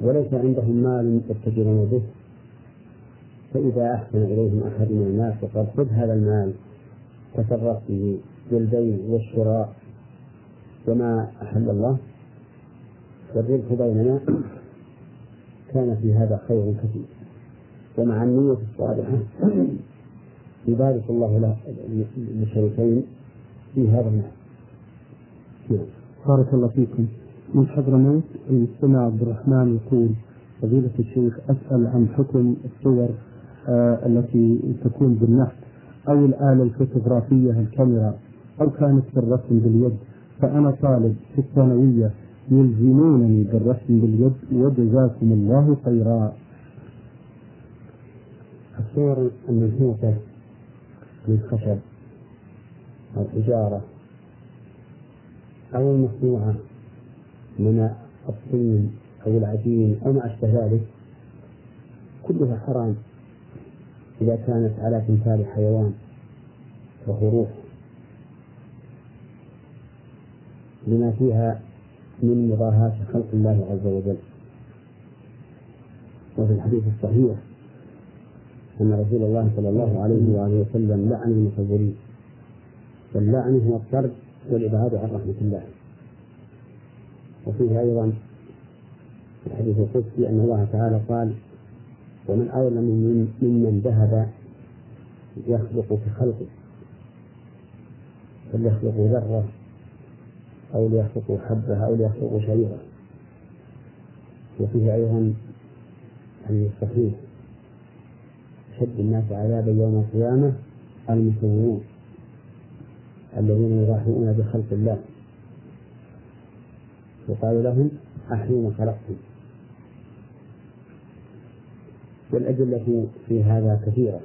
وليس عندهم مال يتجرون به. فإذا أحسن إليهم أحد من الناس وقال خذ هذا المال تصرف به بالبيع والشراء وما أحل الله. والربح بيننا كان في هذا خير كثير. ومع النية الصالحة يبارك الله للشريكين في هذا المال. نعم. بارك الله فيكم. من حضرموت المستمع عبد الرحمن يقول فضيلة الشيخ أسأل عن حكم الصور آه التي تكون بالنحت أو الآلة الفوتوغرافية الكاميرا أو كانت في الرسم باليد فأنا طالب في الثانوية يلزمونني بالرسم باليد وجزاكم الله خيرا. الصور المنحوتة من خشب أو حجارة أو المصنوعة. من الطين أو العجين أو ما أشبه ذلك كلها حرام. إذا كانت على تمثال حيوان وهو روح لما فيها من مضاهاة خلق الله عز وجل. وفي الحديث الصحيح أن رسول الله صلى الله عليه وآله وسلم لعن المصورين واللعن هو الطرد والإبعاد عن رحمة الله. وفيه أيضا الحديث القدسي أن الله تعالى قال ومن أظلم ممن ذهب يخلق في خلقه فليخلق ذرة أو ليخلق حبة أو ليخلق شعيرة وفيه أيضا حديث صحيح أشد الناس عذابا يوم القيامة المسلمون الذين يضاحون بخلق الله. يقال لهم أحين خلقتم. والأدلة في هذا كثيرة.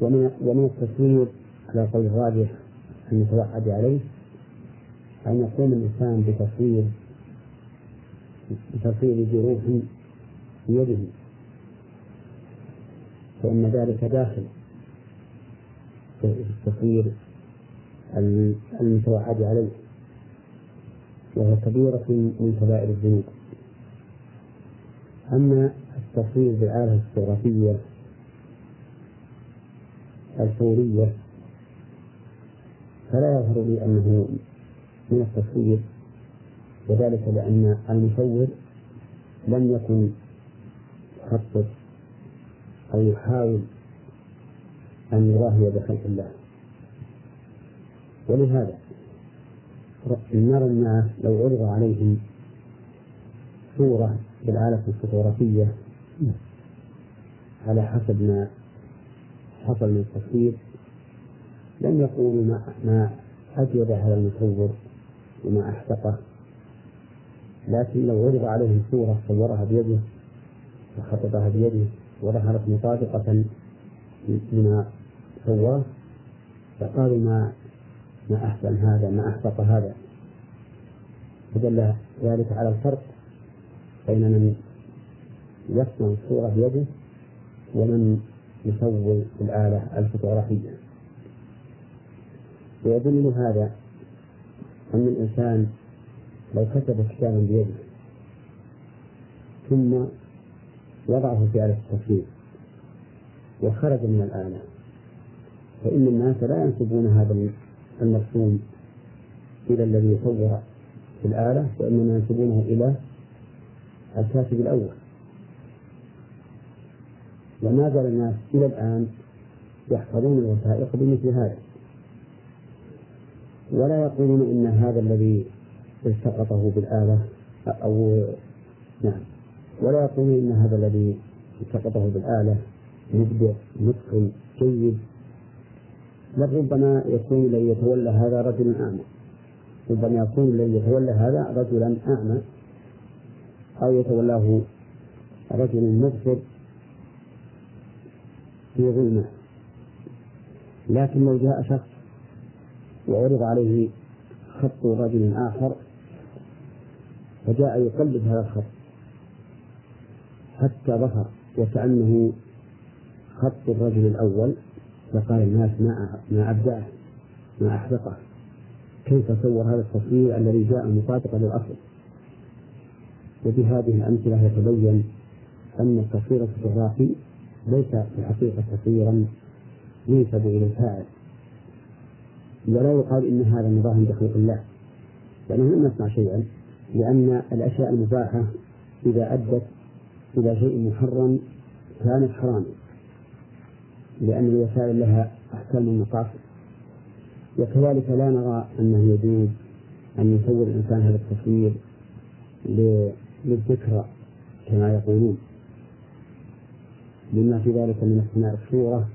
ومن ومن التصوير على قول الراجح المتوعد عليه أن يقوم الإنسان بتصوير بتصوير جروح بيده فإن ذلك داخل في التصوير المتوعد عليه وهو كبيرة من كبائر الذنوب. أما التصوير بالآلة الفوتوغرافية الفورية فلا يظهر لي أنه من التصوير وذلك لأن المصور لم يكن يخطط أو يحاول أن يراهي بخلق الله. ولهذا نرى الناس لو عرض عليهم صورة بالآلة الفوتوغرافية على حسب ما حصل من التصوير لم يقولوا ما ما أجود هذا المصور وما أحدقه لكن لو عرض عليهم صورة صورها بيده وخططها بيده وظهرت مطابقة لما سواه فقالوا ما ما أحسن هذا ما أحبط هذا. فدل ذلك على الفرق بين من يصنع الصورة بيده ومن يصور بالآلة الفوتوغرافية. ويدل هذا أن الإنسان لو كتب كتابا بيده ثم وضعه في آلة التصوير وخرج من الآلة فإن الناس لا ينسبون هذا المرسوم إلى الذي صور في الآلة وإنما ينسبونه إلى الكاتب الأول. وما زال الناس إلى الآن يحفظون الوثائق بمثل هذا. ولا يقولون إن هذا الذي التقطه بالآلة أو نعم. ولا يقولون إن هذا الذي التقطه بالآلة مبدع متقن جيد. بل ربما يكون الذي يتولى هذا رجل أعمى. ربما يكون الذي يتولى هذا رجلا أعمى. أو يتولاه رجل مبصر في ظلمة. لكن لو جاء شخص وعرض عليه خط رجل آخر فجاء يقلد هذا الخط. حتى ظهر وكأنه خط الرجل الأول. فقال الناس ما ما أبدعه ما أحدقه كيف صور هذا التصوير الذي جاء مطابقا للأصل؟ وبهذه الأمثلة يتبين أن التصوير الفوتوغرافي ليس في الحقيقة تصويرا ينسب إلى الفاعل. ولا يقال إن هذا نظام بخلق الله. لأنه لم نسمع شيئا لأن الأشياء المباحة إذا أدت إلى شيء محرم كانت حراما. لأن الوسائل لها أحكام المقاصد. وكذلك لا نرى أنه يجوز أن يصور الإنسان هذا التصوير للذكرى كما يقولون. لما في ذلك من اقتناء الصورة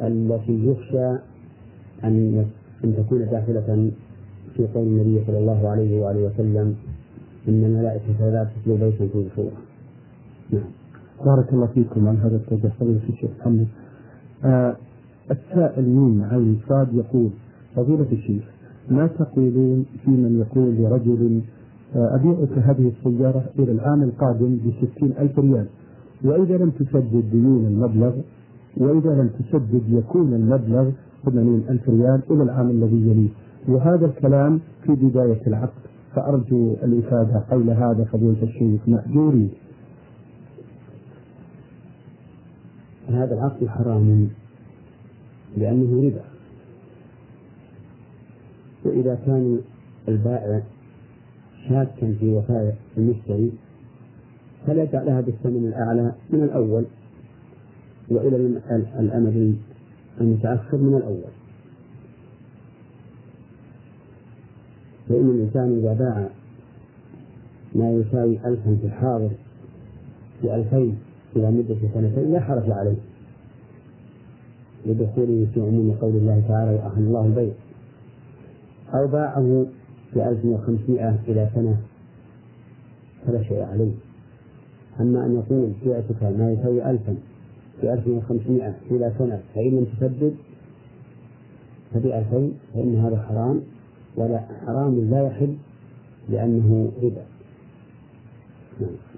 التي يخشى أن أن تكون داخلة في قول النبي صلى الله عليه وآله وسلم إن الملائكة لا تتلو بيتا فيه صورة نعم. بارك الله فيكم. على هذا التوضيح فضيلة الشيخ محمد. آه السائل ميم عين صاد يقول فضيلة الشيخ ما تقولون في من يقول لرجل آه أبيعك هذه السيارة إلى العام القادم بستين ألف ريال وإذا لم تسدد ديون المبلغ وإذا لم تسدد يكون المبلغ ثمانين ألف ريال إلى العام الذي يليه. وهذا الكلام في بداية العقد فأرجو الإفادة حول هذا فضيلة الشيخ مأجورين هذا العقد حرام لأنه ربا. وإذا كان البائع شاكا في وفاء المشتري فليدع لها بالثمن الأعلى من الأول وإلى الأمد المتأخر من الأول. فإن الإنسان إذا باع ما يساوي ألفا في الحاضر بألفين إلى مدة سنتين لا حرج عليه. لدخوله في عموم قول الله تعالى وأحل الله البيع. أو باعه بألف وخمسمائة إلى سنة فلا شيء عليه. أما أن يقول بعتك ما يساوي ألفا بألف وخمسمائة إلى سنة فإن لم تسدد فبألفين فإن هذا حرام. ولا حرام لا يحل لأنه ربا. نعم.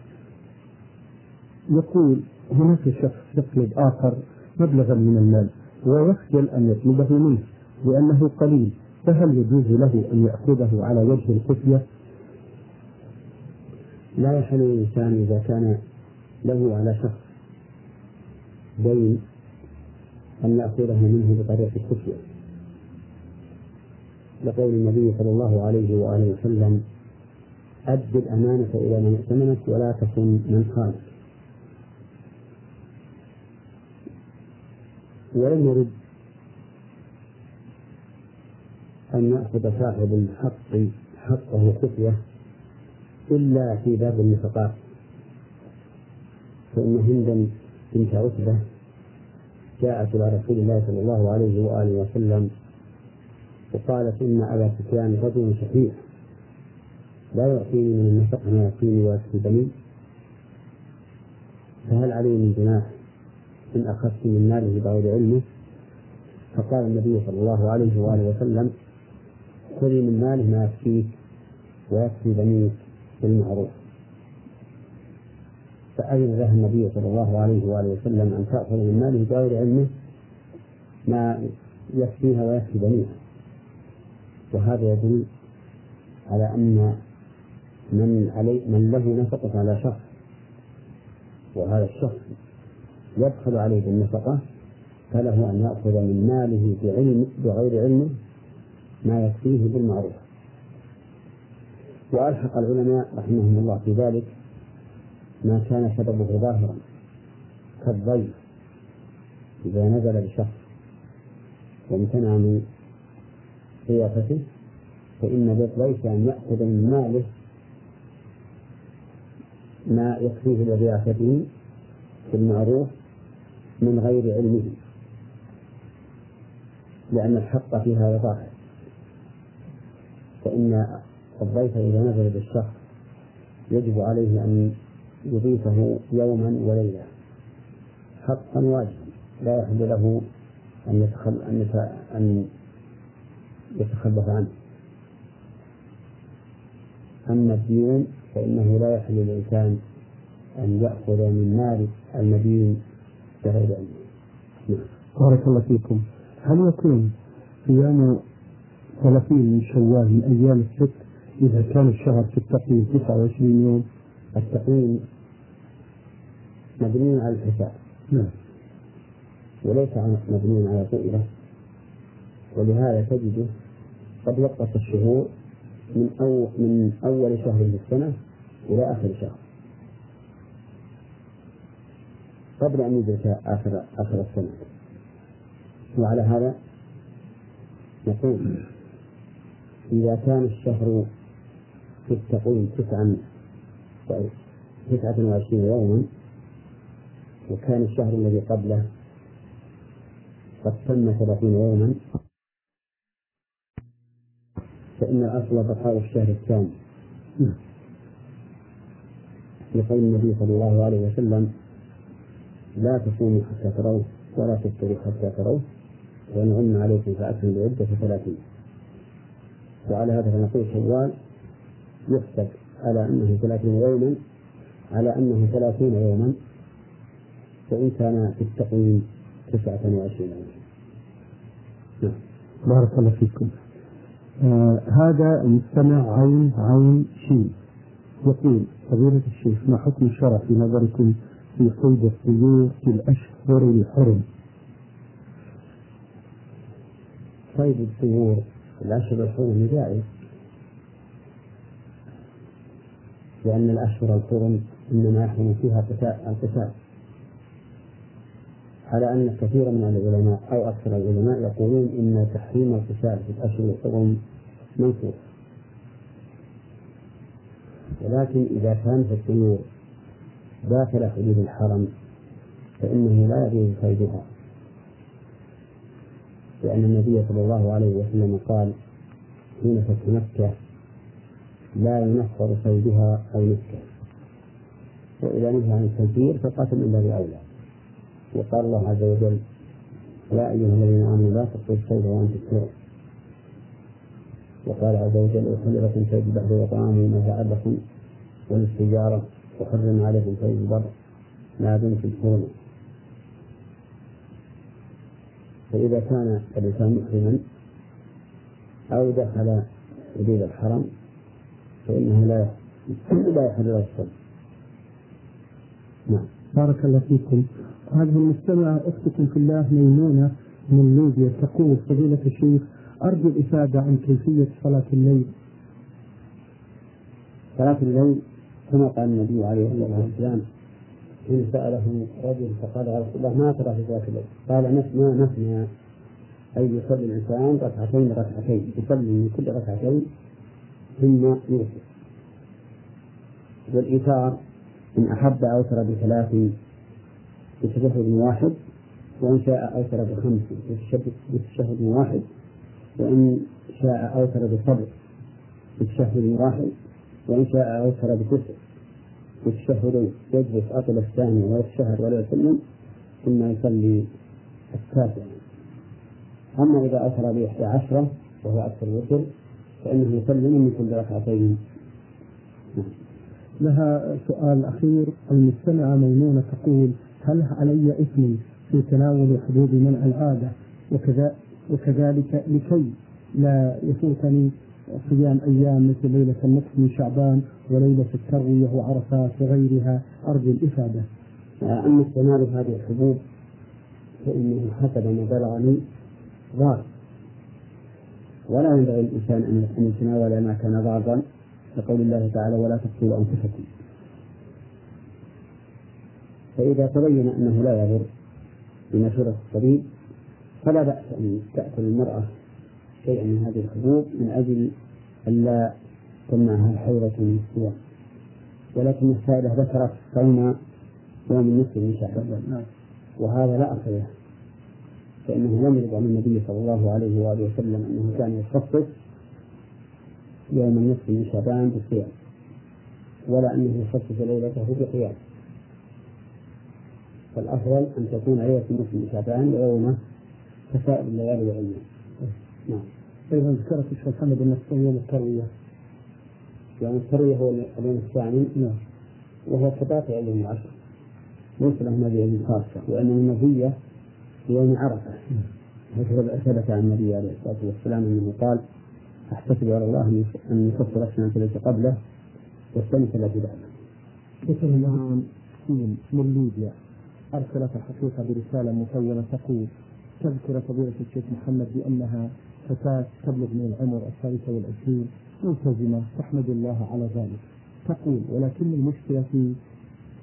يقول هناك شخص يطلب آخر مبلغا من المال ويخجل أن يطلبه منه لأنه قليل فهل يجوز له أن يأخذه على وجه الخفية؟ لا يحل للإنسان إذا كان له على شخص دين أن يأخذه منه بطريقة الخفية لقول النبي صلى الله عليه وآله وسلم أد الأمانة إلى من ائتمنك ولا تكن من خانك ولم يرد أن يأخذ صاحب الحق حقه خفية إلا في باب النفقات. فإن هندا بنت عتبة جاءت إلى رسول الله صلى الله عليه وآله وسلم وقالت إن أبا سفيان رجل شحيح لا يعطيني من النفقة ما يعطيني ويكفي بني فهل علي من جناح؟ إن أخذت من ماله بغير علمه فقال النبي صلى الله عليه وآله وسلم خذي من ماله ما يكفيك ويكفي بنيك بالمعروف. فأذن لها النبي صلى الله عليه وآله وسلم أن تأخذ من ماله بغير علمه ما يكفيها ويكفي بنيها. وهذا يدل على أن من علي من له نفقة على شخص وهذا الشخص يدخل عليه بالنفقة فله أن يأخذ من ماله بعلم بغير علمه ما يكفيه بالمعروف. وألحق العلماء رحمهم الله في ذلك ما كان سببه ظاهرا كالضيف إذا نزل بشخص وامتنع من ضيافته فإن ليس أن يأخذ من ماله ما يكفيه لضيافته في المعروف من غير علمه. لأن الحق فيها ظاهر. فإن الضيف إذا نزل بالشخص يجب عليه أن يضيفه يوما وليلة حقا واجبا. لا يحل له أن يتخل أن أن يتخلف عنه. أما الديون فإنه لا يحل للإنسان أن يأخذ من مال المدين نعم. بارك الله فيكم. هل يكون صيام ثلاثين من شوال من أيام الست إذا كان الشهر في التقويم 29 يوم؟ التقويم مبني على الحساب. نعم. وليس مبني على الرؤية ولهذا تجده قد وقف الشهور من أول من أول شهر في السنة إلى آخر شهر. قبل أن يدرك آخر آخر السنة. وعلى هذا نقول إذا كان الشهر في التقويم تسعا تسعة وعشرين يوما وكان الشهر الذي قبله قد تم ثلاثين يوما فإن الأصل بقاء الشهر الثاني. لقول النبي صلى الله عليه وسلم لا تصوموا حتى تروه ولا تفطروا حتى تروه وإن غم عليكم فأكملوا العدة ثلاثين. وعلى هذا فنقول شوال يحسب على أنه ثلاثين يوما على أنه ثلاثين يوما وإن كان في التقويم تسعة وعشرين يوما. نعم. بارك الله فيكم. آه هذا المستمع عين عين شين. يقول فضيلة الشيخ ما حكم الشرع في نظركم في صيد الطيور في الأشهر الحرم. صيد الطيور في الأشهر الحرم جائز لأن الأشهر الحرم إنما يحرم فيها القتال على أن كثيرا من العلماء أو أكثر العلماء يقولون إن تحريم القتال في الأشهر الحرم منصوص. ولكن إذا كانت الطيور داخل حدود الحرم فإنه لا يجوز صيدها لأن النبي صلى الله عليه وسلم قال حين فتح مكة لا ينفر صيدها أو نسكه وإذا نهى عن التنفير فقاتل إلا بأولى. وقال الله عز وجل يا أيها الذين آمنوا لا تقتلوا الصيد وأنتم حرم وقال عز وجل أحل لكم صيد البحر وطعامه متاعا لكم وحرم عليكم صيد البر ما دمتم حرما فإذا كان الإنسان محرما أو دخل حدود الحرم فإنه لا لا له الصوم. نعم. بارك الله فيكم. هذه المستمعة أختكم في الله ميمونة من ليبيا. تقول فضيلة الشيخ أرجو الإفادة عن كيفية صلاة الليل. صلاة الليل كما قال النبي عليه الصلاة والسلام حين سأله رجل فقال يا رسول الله ما ترى في صلاة الليل؟ قال نثنى نثنى أي يصلي الإنسان ركعتين ركعتين يصلي من كل ركعتين ثم يوتر والإيثار إن أحب أوتر بثلاث بتشهد واحد وإن شاء أوتر بخمس بتشهد واحد وإن شاء أوتر بسبع بتشهد واحد وإن شاء أوتر بتسع والتشهد يجلس أطل الثاني ويتشهد ولا يسلم ثم يصلي التاسع. أما إذا أوتر بإحدى عشرة وهو أكثر الوتر فإنه يسلم من كل ركعتين. لها سؤال أخير. المستمعة ميمونة تقول هل علي إثم في تناول حدود منع العادة؟ وكذا وكذلك لكي لا يفوتني صيام أيام مثل ليلة النصف من شعبان وليلة التروية وعرفات وغيرها. أرجو الإفادة. أما استعمال هذه الحبوب فإنه حسب ما بلغني ضار. ولا ينبغي الإنسان أن يتناول ما كان ضارا. لقول الله تعالى ولا تقتلوا أنفسكم. فإذا تبين أنه لا يضر بمشورة الطبيب فلا بأس أن تأكل المرأة شيئا من هذه الحبوب من أجل ألا تمنعها حيضة من الصيام ولكن السائلة ذكرت صوم يوم النصف من شهر وهذا لا أصل له. فإنه لم يرد عن النبي صلى الله عليه وآله وسلم أنه كان يخصص يوم النصف من شعبان بالصيام ولا أنه يخصص ليلته بقيام فالأفضل أن تكون ليلة النصف من شعبان ويومه كسائر الليالي والأيام. نعم. أيضا ذكرت الشيخ محمد أن يوم التروية يوم التروية هو اليوم الثاني. نعم. وهو كباقي أيام العشر ليس لهم هذه الأيام خاصة وأن المزية يوم عرفة. هكذا ثبت عن النبي عليه الصلاة والسلام أنه قال أحتسب على الله أن يكفر السنة التي قبله والسنة التي بعده. ذكر الآن من ليبيا أرسلت الحقيقة برسالة مطولة تقول تذكر فضيلة الشيخ محمد بأنها فتاة تبلغ من العمر الثالثة والعشرين. ملتزمة تحمد الله على ذلك. تقول ولكن المشكلة في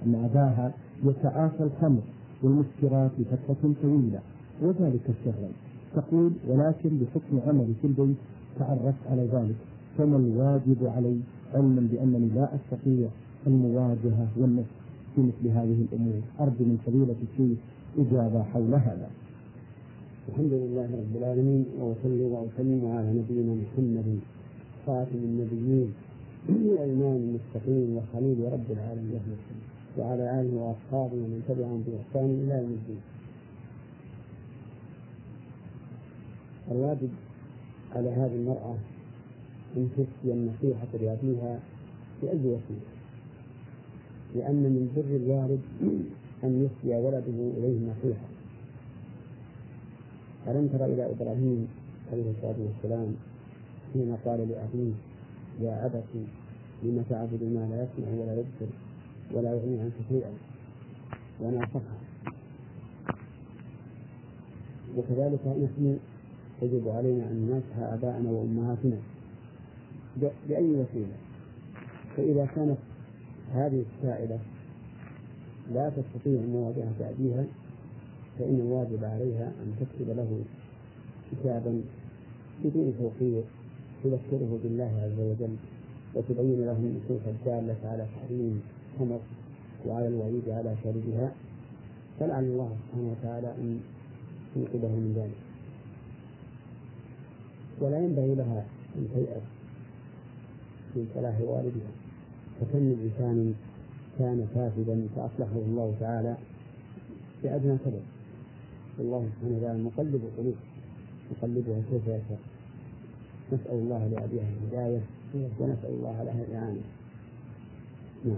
أن أباها يتعافى الخمر والمسكرات لفترة طويلة وذلك سرا تقول ولكن بحكم عملي في البيت تعرفت على ذلك فما الواجب علي علما بأنني لا أستطيع المواجهة والنصح في مثل هذه الأمور؟ أرجو من فضيلة الشيخ إجابة حول هذا. الحمد لله رب العالمين وأصلي وأسلم على نبينا محمد خاتم النبيين الإمام المستقيم وخليل رب العالمين وعلى آله وأصحابه ومن تبعهم بإحسان إلى يوم الدين. الواجب على هذه المرأة أن تفتي النصيحة لأبيها بأي وسيلة؟ لأن من بر الوالد أن يفتي ولده إليه النصيحة. ألم تر إلى إبراهيم عليه الصلاة والسلام حين قال لأبيه يا أبت لم تعبد ما لا يسمع ولا يبصر ولا يغني عنك شيئا وناصحه وكذلك نحن يجب علينا أن ننصح آباءنا وأمهاتنا بأي وسيلة. فإذا كانت هذه السائلة لا تستطيع مواجهة أبيها فإن الواجب عليها أن تكتب له كتابا بدون توقير تذكره بالله عز وجل وتبين له النصوص الدالة على تحريم الخمر وعلى الوعيد على شاربها فلعل الله سبحانه وتعالى أن ينقذه من ذلك. ولا ينبغي لها أن تيأس من صلاح والدها. فكم من إنسان كان فاسدا فأصلحه الله تعالى بأدنى سبب. والله سبحانه وتعالى مقلب القلوب يقلبها كيف يشاء نسأل الله لأبيها الهداية ونسأل الله لها الإعانة. نعم.